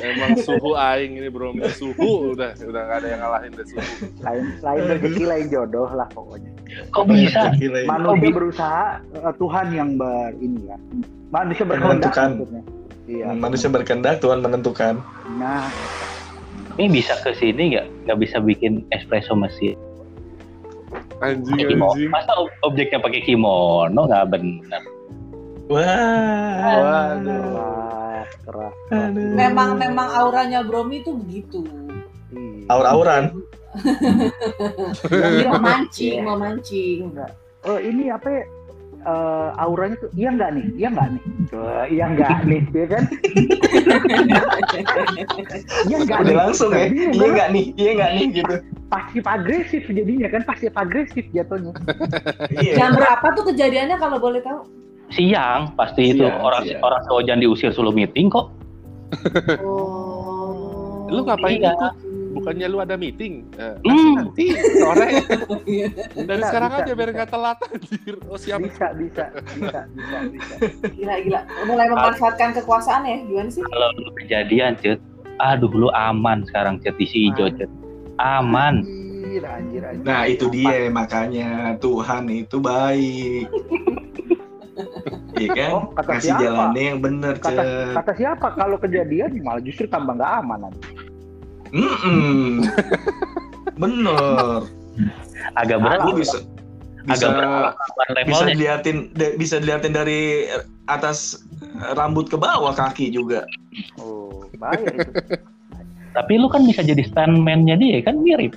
Emang suhu aing ini bro, suhu udah udah gak ada yang ngalahin deh suhu. Lain, lain rezeki, lain jodoh lah pokoknya. Kok bisa? Ya. Manusia berusaha, eh, Tuhan yang ber ini kan. Manusia berkehendak Menentukan. Iya. Manusia berkehendak, Tuhan menentukan. Nah, Ini bisa ke sini nggak? Nggak bisa bikin espresso mesin. Anjing kimono. anjing. Masa ob- objeknya pakai kimono nggak benar? Wah. Waduh. keras. Memang memang auranya Bromi tuh begitu. Iya. Aur-auran. Mau (laughs) mancing, Iya. mau mancing. Oh ini apa eh, auranya tuh iya nggak nih iya nggak nih Wah, iya nggak nih (laughs) ya kan iya nggak nih langsung ya. Iya nggak nih? Iya nggak nih gitu. pasif agresif jadinya kan pasif agresif jatuhnya Iya. Jam berapa tuh kejadiannya kalau boleh tahu? Siang pasti itu Siang, orang siang. orang seojan diusir suruh meeting kok. Oh. Lu ngapain Iya. ikut? Bukannya lu ada meeting? Eh, Hmm. nanti sore. (laughs) Dari Bisa, sekarang bisa, aja biar nggak telat anjir. Oh siap. bisa bisa bisa bisa bisa Gila gila. Mulai memanfaatkan kekuasaan ya, gimana sih? Kalau lu kejadian cet, aduh lu aman sekarang cet di si hijau cet. Aman. anjir anjir anjir Nah itu dia makanya Tuhan itu baik. Iya kan? Oh, kata Kasih siapa? jalannya yang bener, kata Cet. kata siapa kalau kejadian malah justru tambah nggak aman nanti Mm-mm. Bener. Agak berat Lu bisa bisa agak berat bisa diliatin de- bisa diliatin dari atas rambut ke bawah kaki juga. oh bahaya itu Tapi lu kan bisa jadi stuntman-nya dia kan mirip.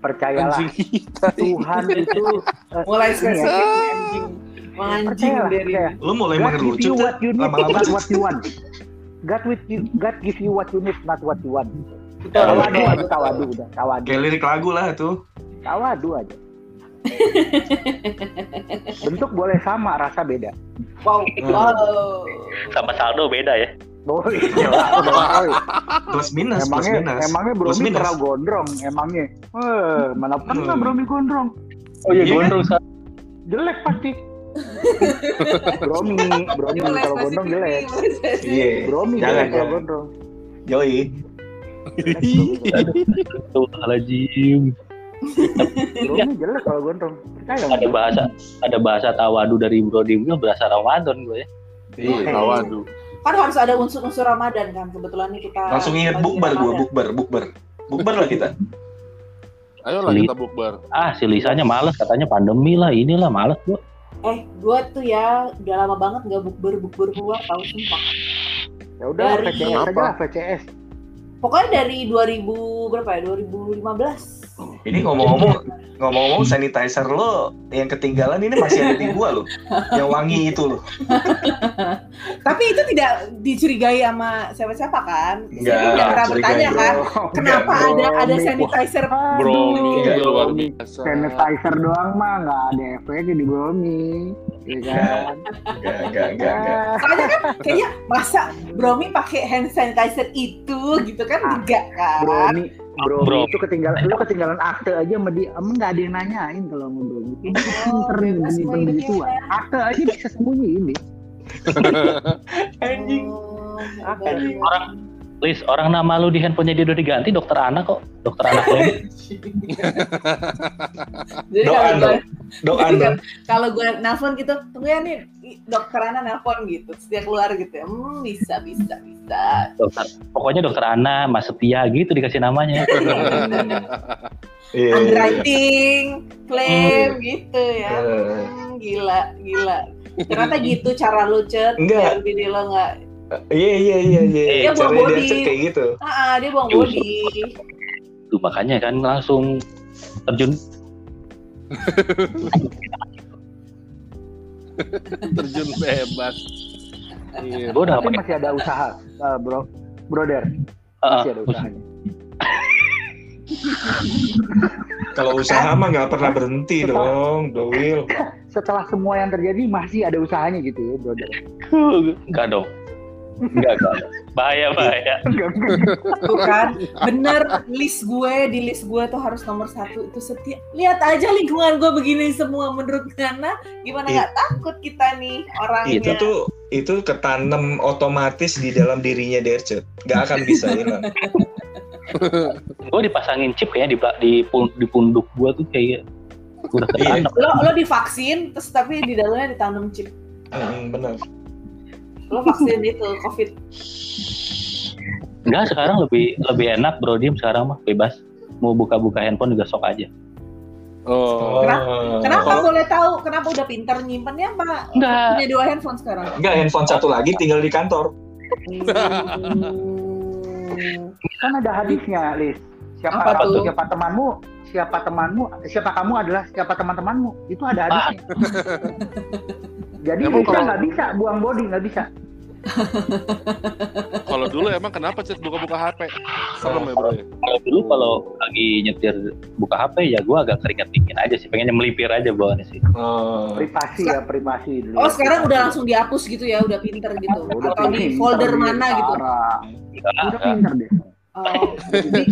percayalah. (laughs) Tuhan itu eh, Mulai ini ya, anjing. Dari percaya Lu mulai mengerucut lama-lama. what you want. God with you, God give you what you need, not what you want. Tawadu aja, tawadu udah, tawadu, Kayak lirik lagu lah tuh. tawadu aja. (laughs) Bentuk boleh sama, rasa beda. Wow. Wow. Sama saldo beda ya. Boleh, jelas, boleh. Plus minus, plus Emangnya, minus. emangnya Bromi minus. pernah gondrong, emangnya. Eh, mana pernah Hmm. Bromi gondrong? Oh iya Iya kan? gondrong. Jelek pasti. (laughs) Bromi, Bromi kalau gondrong jelek. Iya. Bromi Jangan, jelek kalau gondrong. Yoi. Tuh halajim. Bromi jelek kalau gondrong. Percaya Ada bahasa ada bahasa tawadu dari Bro Dimnya berasa Ramadan gue ya. Iya, waduh. Kan harus ada unsur-unsur Ramadan kan. Kebetulan nih kita Langsung inget lagi bukber gua, Ramadan. bukber, bukber. Bukber lah kita. Ayolah Sulit. kita bukber. Ah si Lisanya males katanya pandemi lah inilah males gua. Eh, gua tuh ya udah lama banget nggak bukber bukber keluar tahu sumpah. Ya udah, Dari VCS aja apa? Pokoknya dari 2000 berapa ya? 2015. Ini ngomong-ngomong, ngomong-ngomong sanitizer lo yang ketinggalan ini masih ada di gua loh. Yang wangi itu loh. (laughs) Tapi itu tidak dicurigai sama siapa-siapa kan? Enggak, tidak pernah bertanya bro. kan, (laughs) kenapa Enggak, ada ada Bromi. sanitizer? Bro, Enggak. luar biasa. sanitizer doang mah nggak ada efeknya di Bromi ya kan Enggak, enggak, enggak, enggak. Soalnya kan kayaknya masa Bromi pakai hand sanitizer itu gitu kan Ah, enggak kan? Bromi bro, Bro. itu ketinggalan lu ketinggalan akte aja sama dia emang nggak ada yang nanyain kalau sama bro gitu pinter nih mau begituan hidupnya. akte aja bisa sembunyiin deh (laughs) Anjing. Oh. Orang Lis, orang nama lu di handphonenya dia udah diganti dokter Ana kok. Dokter Ana klaim. (laughs) Jadi Doan kalau gue dong. Doan dong. kalau gue nelfon gitu, tunggu ya nih dokter Ana nelfon gitu, dia keluar gitu ya, hmm, bisa bisa bisa. Dokter. Pokoknya dokter Ana, Mas Setia gitu dikasih namanya. (laughs) Iya. iya, iya. Underwriting, klaim gitu ya. Eh, Hmm, gila gila. Ternyata gitu cara lu cet, Enggak. biar bini lo nggak, Iya iya iya iya. Dia Caranya body. dia kayak gitu. ah ah, dia buang body. Tuh makanya kan langsung terjun (laughs) (laughs) Terjun bebas. Iya. udah tapi masih ada usaha eh, bro brother Ah, masih ada usahanya Kalau usaha mah nggak pernah berhenti dong, Doil. (laughs) setelah semua yang terjadi masih ada usahanya gitu ya brother enggak dong. Enggak, enggak. Bahaya, bahaya. Tuh kan, bener list gue di list gue tuh harus nomor satu itu setia. Lihat aja lingkungan gue begini semua menurut Gana, gimana nggak takut kita nih orangnya. Itu tuh itu ketanam otomatis di dalam dirinya Dercet. Gak akan bisa hilang. Gue dipasangin chip kayaknya di, di, di punduk gue tuh kayak udah Iya. ketanam. lo lo divaksin terus tapi di dalamnya ditanam chip. Hmm, bener. Lo vaksin itu covid. Enggak, sekarang lebih lebih enak bro diem sekarang mah bebas. Mau buka-buka handphone juga sok aja. Oh. Kenapa Kalau- boleh tahu? Kenapa udah pinter nyimpennya Pak? Enggak. Punya dua handphone sekarang. Enggak, handphone satu lagi tinggal di kantor. Hmm. kan ada hadisnya Lis siapa Apa tuh? siapa temanmu siapa temanmu siapa kamu adalah siapa teman-temanmu itu ada hadisnya (laughs) jadi Emang bisa kalau- nggak bisa buang body nggak bisa (laughs) Kalau dulu emang kenapa Cet buka-buka HP? Serem ya bro ya? Kalau dulu kalau lagi nyetir buka HP ya gue agak keringet dingin aja sih. Pengennya melipir aja bawaannya sih. Oh. privasi ya privasi dulu Oh sekarang udah langsung dihapus gitu ya, udah pinter gitu. Udah Atau di pinter folder dia mana gitu. Enggak, udah pinter deh Oh, di,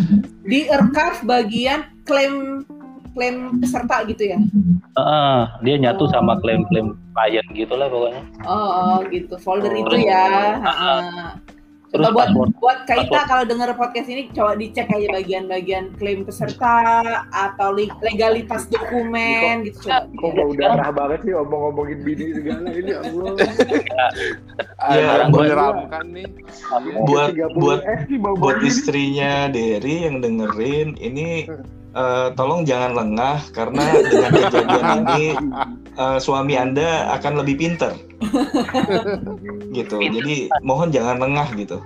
di archive bagian klaim klaim peserta gitu ya. Heeh, dia nyatu sama klaim-klaim klien gitu lah pokoknya. Oh, oh, gitu. Folder Oh. itu ya. Ha-ha. Terus Coba buat password buat Kaita password. kalau dengar podcast ini coba dicek aja bagian-bagian klaim peserta atau li- legalitas dokumen gitu coba. kok gak udah marah banget sih omong-omongin bini segala ini ya Allah Ya, buat- menyeramkan nih. Buat 30 buat buat istrinya Derry yang dengerin ini eh, tolong jangan lengah karena dengan kejadian (laughs) ini eh, suami anda akan lebih pinter (laughs) gitu jadi mohon jangan lengah gitu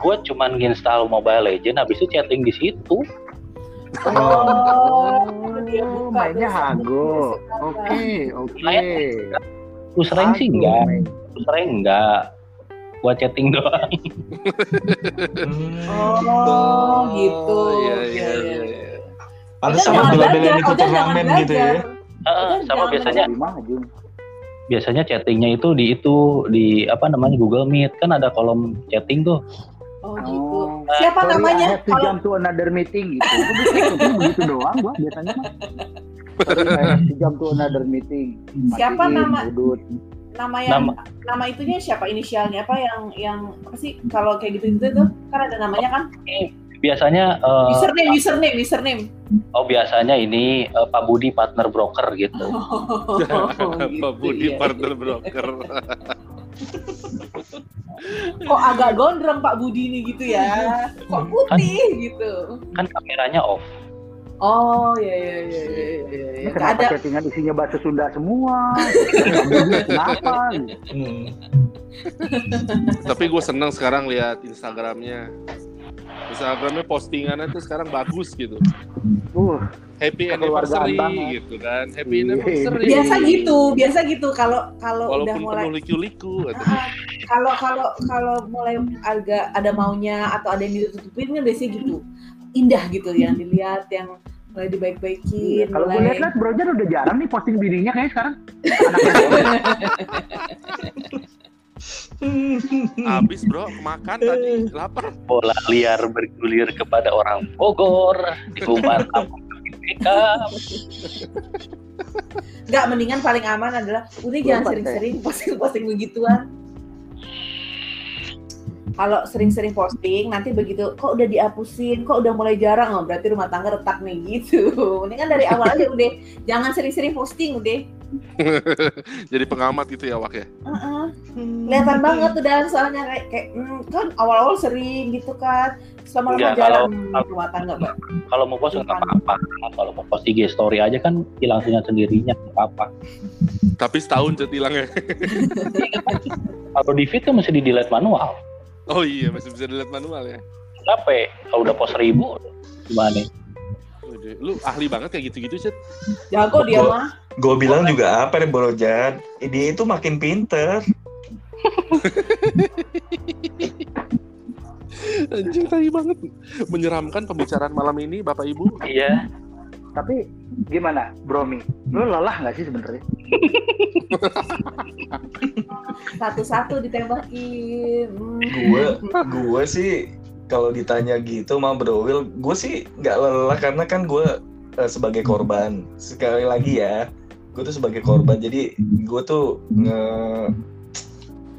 gue cuman nginstal Mobile Legend habis itu chatting di situ. Oh, dia Oh, buka mainnya hago. Oke, oke. Terus sering sih enggak, terus sering enggak. Buat chatting doang. (laughs) Oh, gitu. Iya, Iya, iya, pantes Ojan sama bela-belain ikut turnamen gitu ya Udah, sama biasanya biasanya chattingnya itu di itu di apa namanya Google Meet kan ada kolom chatting tuh. Oh, gitu. Oh. Siapa Sorry, namanya? Kalau jump to another meeting gitu. Itu begitu, doang gua biasanya mah. Jump to another meeting. Siapa Matiin, nama- udut. nama yang Nama nama itunya siapa inisialnya apa yang yang apa sih kalau kayak gitu gitu tuh kan ada namanya kan biasanya eh, username username username oh biasanya ini eh, Pak Budi partner broker gitu. oh, (laughs) Pak Budi iya. partner broker. (laughs) kok agak gondrong Pak Budi ini gitu ya kok putih gitu Kan kameranya off. oh iya iya iya iya iya, iya. Ini Nggak kenapa ada chattingan isinya bahasa Sunda semua? kenapa? Hmm. (laughs) Tapi gue seneng sekarang lihat Instagramnya. Instagramnya postingannya tuh sekarang bagus gitu. Uh, Happy anniversary gitu kan. Happy Iya. anniversary. biasa gitu biasa gitu kalau kalau udah mulai liku-liku. gitu. Ah, kalau kalau kalau mulai agak ada maunya atau ada yang ditutupin kan biasanya gitu indah gitu yang dilihat yang mulai dibaik-baikin kalau gue mulai lihat-lihat Brojan udah jarang nih posting bininya kayaknya sekarang. (laughs) (laughs) Habis bro, kemakan tadi lapar. Bola liar bergulir kepada orang Bogor di rumah tamu Beckham. Nggak, mendingan paling aman adalah udah jangan sering-sering posting-posting begituan. Kalau sering-sering posting, nanti begitu kok udah dihapusin, kok udah mulai jarang, oh, berarti rumah tangga retak nih gitu. Mendingan dari awal aja udah, jangan sering-sering posting udah. (laughs) Jadi pengamat gitu ya Wak ya. Heeh. Kelihatan banget udah soalnya kayak, kayak hmm, kan awal-awal sering gitu kan, selama lama jarang kalau- hmm, rumah tangga mbak. Kalau mau post nggak apa-apa. Kalau mau post IG story aja kan hilang dengan sendirinya nggak apa-apa. Tapi setahun cet hilangnya. Kalau di feed kan mesti di delete manual. Oh iya masih bisa dilihat manual ya. Capek. Kalau udah post ribu gimana? Udah. Lu ahli banget kayak gitu-gitu cet. Jago dia Gua- mah. Gue bilang juga apa nih Bro Jan? Dia itu makin pinter. (laughs) Anjing tai banget. Menyeramkan pembicaraan malam ini Bapak Ibu. Iya. Tapi gimana, Bromi? Lu lelah nggak sih sebenarnya? (laughs) Satu-satu ditembakin. Gue gue sih kalau ditanya gitu sama Bro Will, gue sih nggak lelah karena kan gue eh, sebagai korban. Sekali lagi ya, gue tuh sebagai korban. Jadi gue tuh nge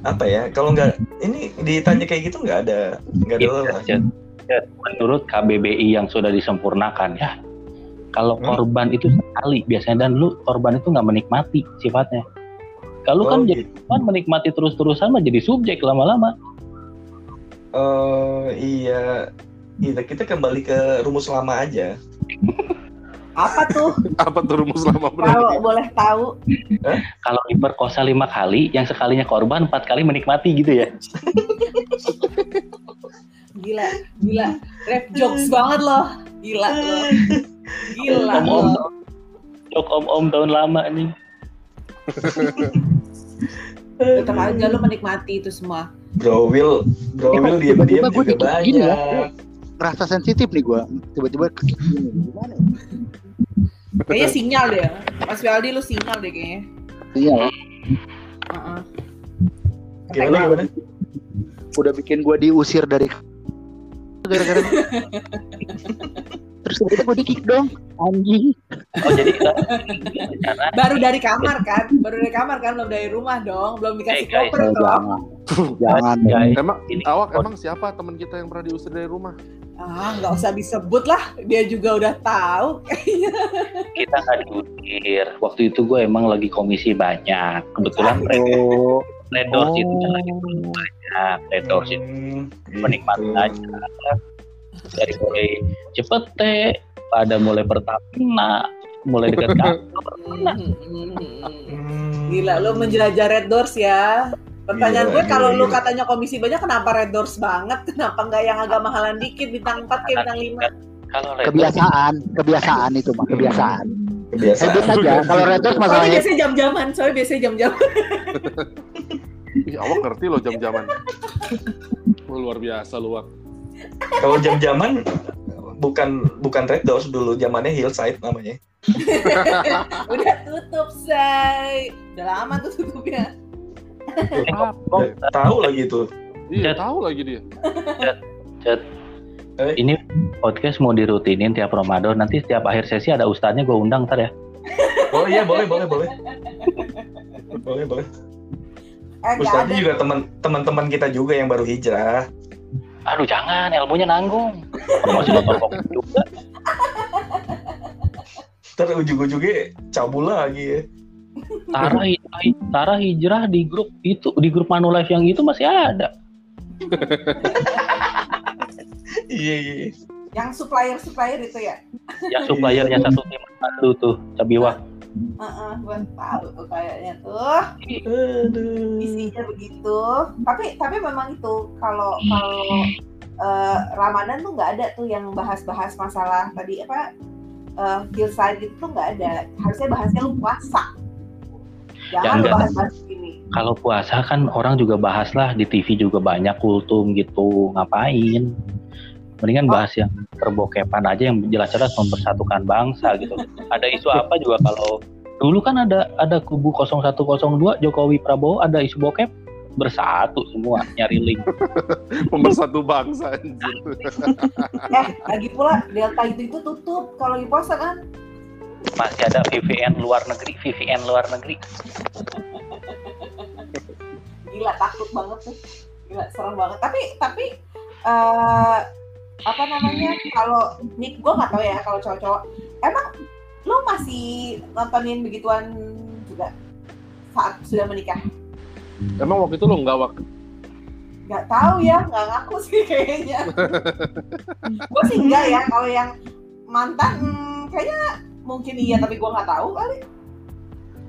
apa ya? Kalau nggak ini ditanya kayak gitu nggak ada nggak ada Iya, lelah. Jet. Jet, Menurut KBBI yang sudah disempurnakan ya, kalau Hmm? korban itu sekali biasanya dan lu korban itu nggak menikmati sifatnya. Kalau Oh, kan jadi korban menikmati terus-terusan mah jadi subjek lama-lama. Eh iya, kita kita kembali ke rumus lama aja. Apa tuh? Apa tuh rumus lama? Kalau boleh tahu. Kalau diperkosa lima kali, yang sekalinya korban empat kali menikmati gitu ya. Gila, gila. Rap jokes banget loh. Gila loh. Gila Om-om, loh. jok om-om tahun lama nih. Tetap aja lu menikmati itu semua. Bro Will, Bro Eh, Will diam-diam juga dikit gini ya. banyak. Ngerasa sensitif nih gue. Tiba-tiba. Gimana ya? Kayaknya sinyal deh. Mas Waldi lu sinyal deh kayaknya. Iya, Heeh. Gimana gimana? udah bikin gue diusir dari gara-gara (laughs) terus tiba-tiba gue di-kick dong anjing Oh jadi Baru dari kamar kan? Baru dari kamar kan belum dari rumah dong, belum dikasih guys. koper toh. jangan jangan guys, Emang Ini- awak emang siapa teman kita yang pernah diusir dari rumah? Ah, nggak usah disebut lah. Dia juga udah tahu. kita nggak diusir. Waktu itu gue emang lagi komisi banyak. Kebetulan oh red doors itu lagi banyak. Red doors itu Hmm, menikmati gitu. aja. Dari mulai Cepete, pada mulai Pertamina, mulai dekat (laughs) kantor. Hmm. Gila, lu menjelajah Red Doors ya. Pertanyaan Gila, gue kalau gila, lu katanya komisi banyak kenapa Red Doors banget? Kenapa nggak yang agak mahalan dikit bintang 4 kayak bintang 5? Kalau red doors kebiasaan kebiasaan itu mah kebiasaan Kebiasaan. habit aja kalau red doors Soalnya masalahnya biasanya jam-jaman, soalnya biasanya jam-jaman. Ih, awak ngerti loh jam-jaman. Luar biasa lu, Wak. Kalau jam-jaman bukan bukan Red Doors dulu, zamannya Hillside namanya. (laughs) Udah tutup, say. Udah lama tuh tutupnya. Oh, tahu lagi tuh. Iya, tahu lagi dia. ini podcast mau dirutinin tiap Ramadan. Nanti setiap akhir sesi ada ustadznya gue undang ntar ya. Oh iya, boleh boleh boleh. Boleh boleh. Eh, Ustaznya juga teman teman-teman kita juga yang baru hijrah. Aduh jangan, ilmunya nanggung. Promosi motor kopi juga. Ntar ujung-ujungnya cabul lagi ya. Tara hijrah, Tara hijrah di grup itu, di grup Manulife yang itu masih ada. (laughs) Iya iya. iya. Yang supplier-supplier itu ya? Yang suppliernya satu tim satu tuh, Cabiwa. Heeh, gue tahu tuh kayaknya tuh. Aduh. isinya begitu tapi tapi memang itu kalau kalau eh, Ramadan tuh nggak ada tuh yang bahas-bahas masalah tadi apa hillside itu tuh nggak ada harusnya bahasnya lu puasa Ya, jangan lu enggak. bahas-bahas ini Kalau puasa kan orang juga bahas lah di TV juga banyak kultum gitu, ngapain? Mendingan bahas yang terbokepan aja yang jelas-jelas mempersatukan bangsa gitu. Ada isu apa juga kalau dulu kan ada ada kubu 0102 Jokowi Prabowo ada isu bokep bersatu semua nyari link. (laughs) Pemersatu bangsa anjir. (laughs) Eh, lagi pula Delta itu itu tutup kalau lagi puasa kan. Masih ada VPN luar negeri, VPN luar negeri. Gila takut banget tuh. Gila serem banget. Tapi tapi eh apa namanya kalau Nick gue nggak tahu ya kalau cowok-cowok. Emang lo masih nontonin begituan juga saat sudah menikah? Emang waktu itu lo nggak waktu nggak tahu ya nggak ngaku sih kayaknya. Gue sih enggak ya kalau yang mantan hmm, kayaknya mungkin iya tapi gue nggak tahu kali.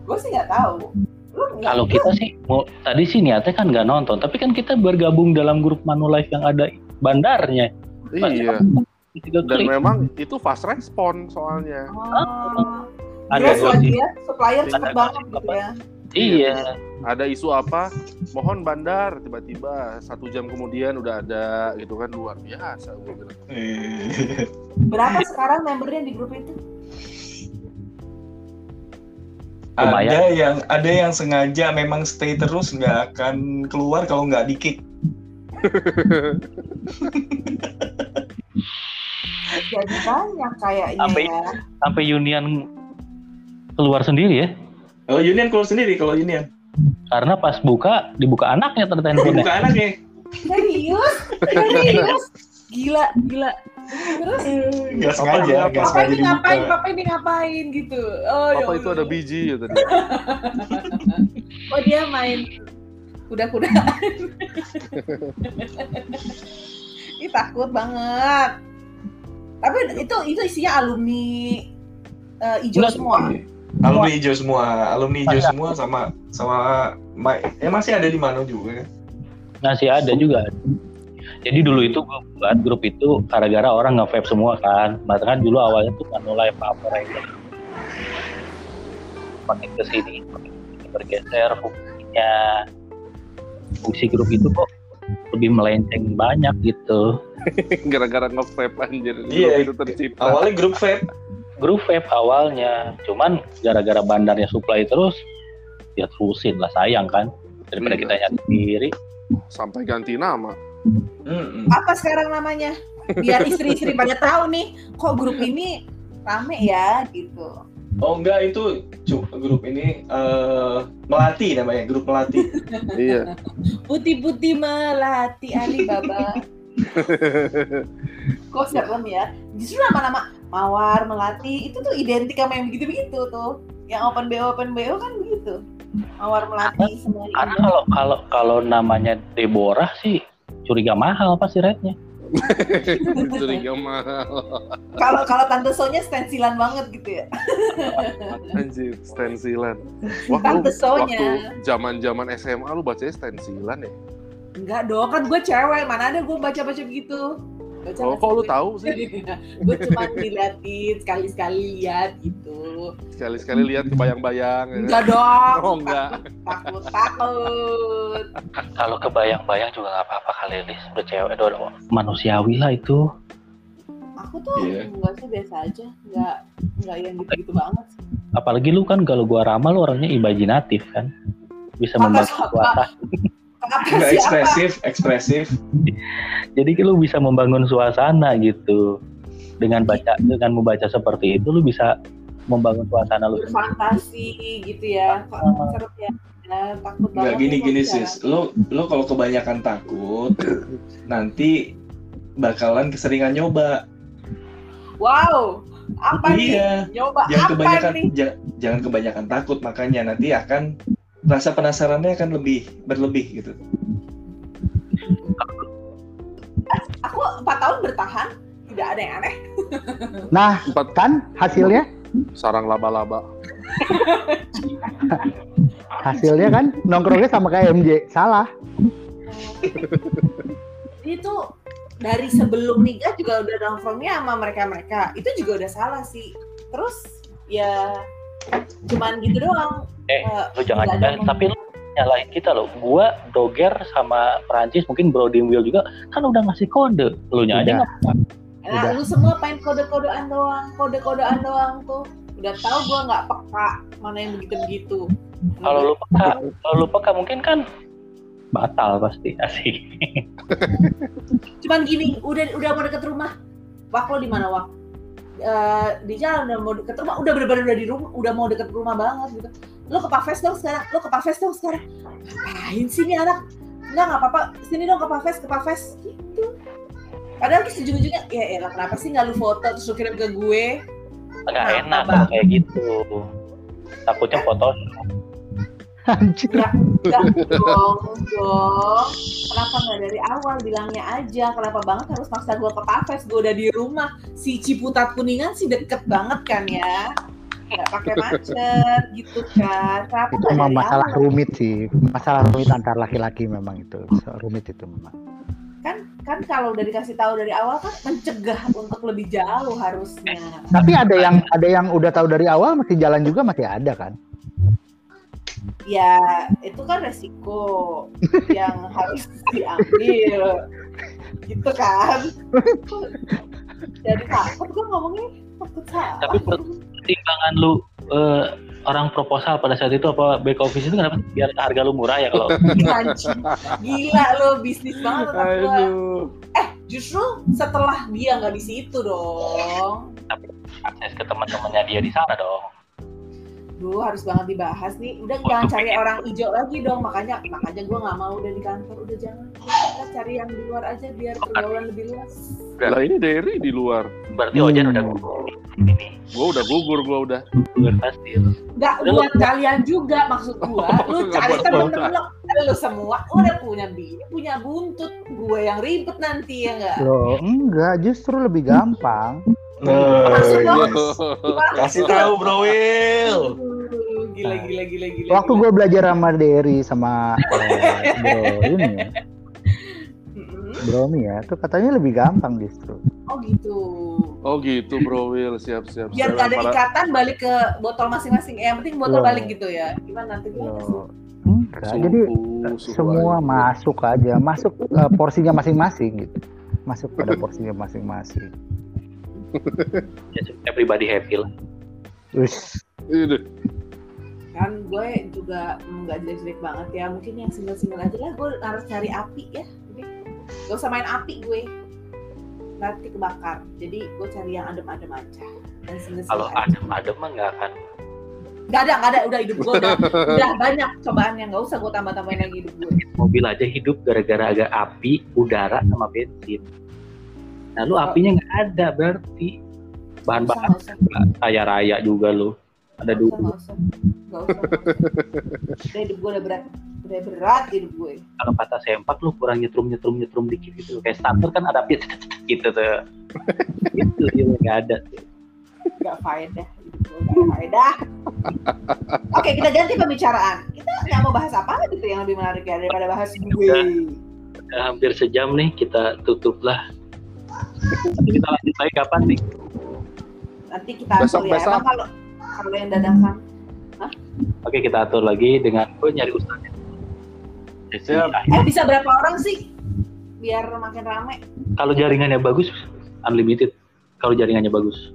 Gue sih nggak tahu. Kalau kita sih, mau, tadi sih niatnya kan nggak nonton, tapi kan kita bergabung dalam grup Manulife yang ada bandarnya. Iya. Dan klik. memang itu fast respon soalnya. Oh. Ada ya, supplier cepet Ada banget gitu apa? ya. Iya. Ada isu apa? Mohon bandar tiba-tiba satu jam kemudian udah ada gitu kan luar biasa gue bilang. Eh, Berapa sekarang membernya di grup itu? Lumayan. ada yang ada yang sengaja memang stay terus nggak akan keluar kalau nggak di kick. (laughs) Jadi banyak kayaknya Sampai- ya. Sampai Union keluar sendiri ya. Kalau Union keluar sendiri kalau Union. Karena pas buka, dibuka anaknya ternyata handphonenya. Buka anaknya. Serius? Serius? Gila, gila. Terus Nggak sengaja, nggak papa sengaja ini ngapain? Papa ini ngapain gitu? Oh, ya Apa itu Allah. ada biji ya tadi? (laughs) Oh dia main kuda-kudaan. (laughs) Ini takut banget. Tapi itu itu isinya alumni eh, hijau Enggak, semua. Alumni hijau semua, alumni hijau Banyak. semua sama sama ma- eh masih ada di mana juga kan? Masih ada juga. Jadi dulu itu gue buat grup itu gara-gara orang nge-vape semua kan. Maka kan dulu awalnya tuh Manulife Operator. Makin ke sini, makin ke sini bergeser fungsinya. Fungsi grup itu kok lebih melenceng banyak gitu. (laughs) Gara-gara nge-vape anjir. Iya, itu tercipta. Awalnya grup vape. Grup vape awalnya, cuman gara-gara bandarnya supply terus, ya terusin lah sayang kan. Daripada Iya. kita nyari sendiri. sampai ganti nama. Mm-mm. Apa sekarang namanya? Biar istri-istri pada tahu nih, kok grup ini rame ya gitu. Oh enggak itu grup ini eh melati namanya grup melati. (laughs) iya. Putih-putih melati Alibaba. (laughs) Kok serem ya? Justru nama-nama Mawar, Melati itu tuh identik sama yang begitu-begitu tuh. Yang open BO open BO kan begitu. Mawar Melati semua Karena kalau kalau kalau namanya Deborah sih curiga mahal pasti rate-nya. (laughs) Curiga (laughs) mahal. Kalau kalau Tante Sonya stensilan banget gitu ya. (laughs) Anjir, stensilan. Wah, lu Tante Sonya. waktu zaman-zaman SMA lu bacanya stensilan ya? Enggak dong, kan gue cewek. Mana ada gue baca-baca begitu. Oh, kok lu tahu sih? (laughs) gue cuma diliatin sekali-sekali lihat gitu. Sekali-sekali lihat kebayang-bayang. ya? Enggak dong. Oh, enggak. Takut, takut. Kalau kebayang-bayang juga nggak apa-apa kali Lis. Udah cewek, udah manusiawi lah itu. Aku tuh Iya. enggak sih biasa aja. Enggak enggak yang gitu-gitu banget. sih. Apalagi lu kan kalau gua ramal lu orangnya imajinatif kan. Bisa Kata membantu (laughs) sih apa? ekspresif, ekspresif. Jadi lu bisa membangun suasana gitu. Dengan baca dengan membaca seperti itu lu bisa membangun suasana lu. berfantasi gitu ya. Serem ya? Takut banget. Enggak gini nih gini kalau sis. Lo lo kalau kebanyakan takut nanti bakalan keseringan nyoba. Wow, apa nih? Iya. Nyoba Jangan apa kebanyakan nih? ja- jangan kebanyakan takut makanya nanti akan rasa penasarannya akan lebih berlebih gitu. Aku empat tahun bertahan, tidak ada yang aneh. Nah, Empat kan hasilnya sarang laba-laba. hasilnya kan nongkrongnya sama kayak MJ. Salah. Itu dari sebelum nikah juga udah nongkrongnya sama mereka-mereka. Itu juga udah salah sih. Terus ya cuman gitu doang. Eh, Eh, Lu jangan jangan tapi lu nyalahin kita loh. Gua Doger sama Prancis mungkin Bro Dimwil juga kan udah ngasih kode. Lu nya aja Nah, Udah. lu semua main kode-kodean doang, kode-kodean doang tuh. Udah tahu gua nggak peka mana yang begitu-begitu. kalau lu peka kalau lu peka mungkin kan batal pasti (laughs) asik. Cuman gini, udah udah mau deket rumah. Wak lo di mana Wak? Eh, di jalan udah mau deket rumah, udah bener-bener udah di rumah, udah mau deket rumah banget gitu. Lo ke Pafes dong sekarang, lo ke Pafes dong sekarang. Ngapain sih nih anak? Enggak, nggak apa-apa. Sini dong ke Pafes, ke Pafes. Gitu. Padahal terus ujung-ujungnya, ya elah kenapa sih nggak lu foto terus lu kirim ke gue? Nggak Kenapa, enak kayak gitu. Takutnya foto Anjir. Enggak, enggak dong, dong. Kenapa nggak dari awal bilangnya aja? Kenapa banget harus maksa gue ke Pafes? Gue udah di rumah. Si Ciputat Kuningan sih deket banget kan ya. Nggak pakai macet gitu kan. Kenapa Itu memang masalah awal? rumit sih. Masalah rumit antar laki-laki memang itu. Rumit itu memang. Kan kan kalau udah dikasih tahu dari awal kan mencegah untuk lebih jauh harusnya. Tapi ada yang ada yang udah tahu dari awal masih jalan juga masih ada kan. Ya itu kan resiko yang (laughs) harus diambil. Gitu kan. Jadi takut gue ngomongnya takut salah. Tapi pertimbangan lu eh, orang proposal pada saat itu apa back office itu kenapa biar harga lu murah ya kalau. Gila lo bisnis banget. Aduh. Eh justru setelah dia nggak di situ dong. akses ke teman-temannya dia di sana dong. Duh harus banget dibahas nih. Udah jangan cari orang hijau lagi dong. Makanya makanya gue nggak mau udah di kantor. Udah jangan. Kita cari yang di luar aja biar pergaulan lebih luas. Lah ini Derry di luar. Berarti Hmm. Ojan udah gugur. Ini Gua udah gugur gua udah. gugur pasti. Nggak Udah, buat kalian juga maksud gua. Lu Nggak cari temen-temen lo. Lu semua udah punya bini, punya buntut. Gue yang ribet nanti ya nggak. Loh, enggak, justru lebih gampang. Nah, kasih tahu Bro Will. Gila gila gila gila. Waktu gue belajar sama Derry sama (laughs) eh, bro ini ya, Mm-mm. bro Mi ya, tuh katanya lebih gampang justru. Oh gitu. Oh gitu Bro Will, siap siap. biar nggak ada ikatan balik ke botol masing-masing Eh, yang penting botol Loh. balik gitu ya gimana nanti gimana sih Loh, enggak, jadi Suhu, semua air. masuk aja, masuk eh, porsinya masing-masing gitu, masuk pada (laughs) porsinya masing-masing. Ya, everybody happy lah. Aduh. kan gue juga mm, nggak jelek-jelek banget ya. Mungkin yang single-single aja lah. Gue harus cari api ya. Jadi gak usah main api gue. Nanti kebakar. Jadi gue cari yang adem-adem aja. Dan Kalau adem-adem mah nggak akan. nggak ada nggak ada. Udah hidup gue udah, udah banyak cobaan yang nggak usah gue tambah-tambahin lagi hidup gue. Mobil aja hidup gara-gara agak api, udara sama bensin. Nah lu apinya nggak ada berarti. Bahan Nggak bakar usah, nggak usah. kaya raya juga lu. Ada dulu. nggak usah. Nggak usah. Udah hidup gue udah berat. Udah berat hidup gue. Kalau kata sempak lu kurang nyetrum nyetrum nyetrum dikit gitu. Kayak starter kan ada api (laughs) gitu tuh. itu dia nggak ada. Gak faedah. Gak faedah. Oke, kita ganti pembicaraan. Kita nggak mau bahas apa gitu yang lebih menarik ya daripada bahas gue. Udah hampir sejam nih kita tutup lah. Nanti kita lanjut lagi kapan nih? Nanti kita atur Besok, ya. besok. Emang kalau kalau yang dadakan Oke kita atur lagi dengan gue nyari ustaznya. Eh bisa berapa orang sih? Biar makin rame. Kalau jaringannya bagus, unlimited. Kalau jaringannya bagus.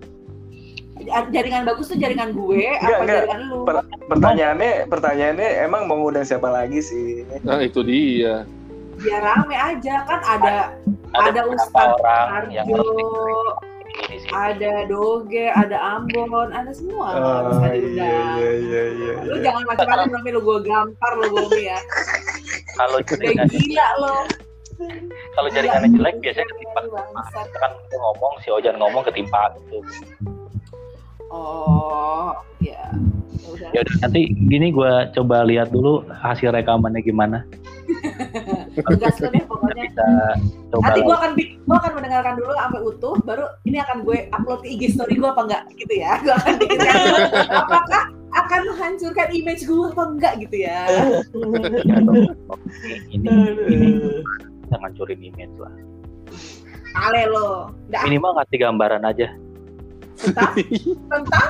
Jaringan bagus tuh jaringan gue Enggak, apa enggak. jaringan lu? Per- pertanyaannya, pertanyaannya emang mau ngundang siapa lagi sih? Nah itu dia. Biar rame aja kan ada Ada beberapa Ustadz orang yang Arjo, sih. ada Doge, ada Ambon, ada semua Oh, ada iya, diundang. iya, iya, iya, Lu iya. jangan macam-macam Romi lu gue gampar lu gue ya. Kalau jaringan gila lo. kalau jaringannya jelek biasanya ketimpa. Kan ngomong si Ojan ngomong ketimpa gitu. Oh, ya. Ya udah. Ya udah nanti gini gue coba lihat dulu hasil rekamannya gimana. (laughs) Gas deh pokoknya. Kita coba Nanti gue akan gua akan mendengarkan dulu sampai utuh, baru ini akan gue upload ke IG story gue apa enggak gitu ya. Gue akan caption, apakah akan menghancurkan image gue apa enggak gitu ya. Ya ini ini jangan hancurin image lah. Ale lo. Minimal ngasih gambaran aja. tentang tentang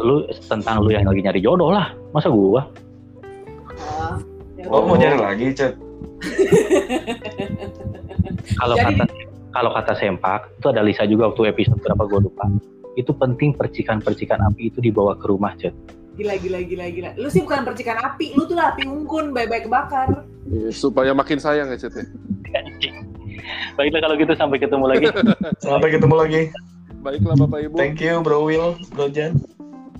Lu tentang lu yang lagi nyari jodoh lah. Masa gua? Ah, Oh, mau nyari lagi, Cet? Kalau Jadi- kata kalau kata sempak itu ada Lisa juga waktu episode berapa gua lupa. Itu penting percikan-percikan api itu dibawa ke rumah, Cet. Gila gila gila gila. Lu sih bukan percikan api, lu tuh lah api unggun baik-baik kebakar. Iya, supaya makin sayang ya Cet ya. Anjing. (laughs) Baiklah kalau gitu sampai ketemu lagi. (laughs) Sampai ketemu lagi. Baiklah Bapak Ibu. Thank you Bro Will, Bro Jan.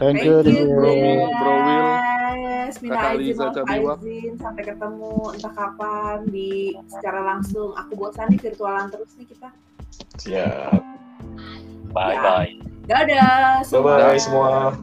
Thank you. thank you. Bro Will, Bro Will. Guys, minta Kakak izin, Liza izin sampai ketemu entah kapan di secara langsung. Aku bosan nih virtualan terus nih kita. Siap. Bye bye. Dadah Bye bye semua.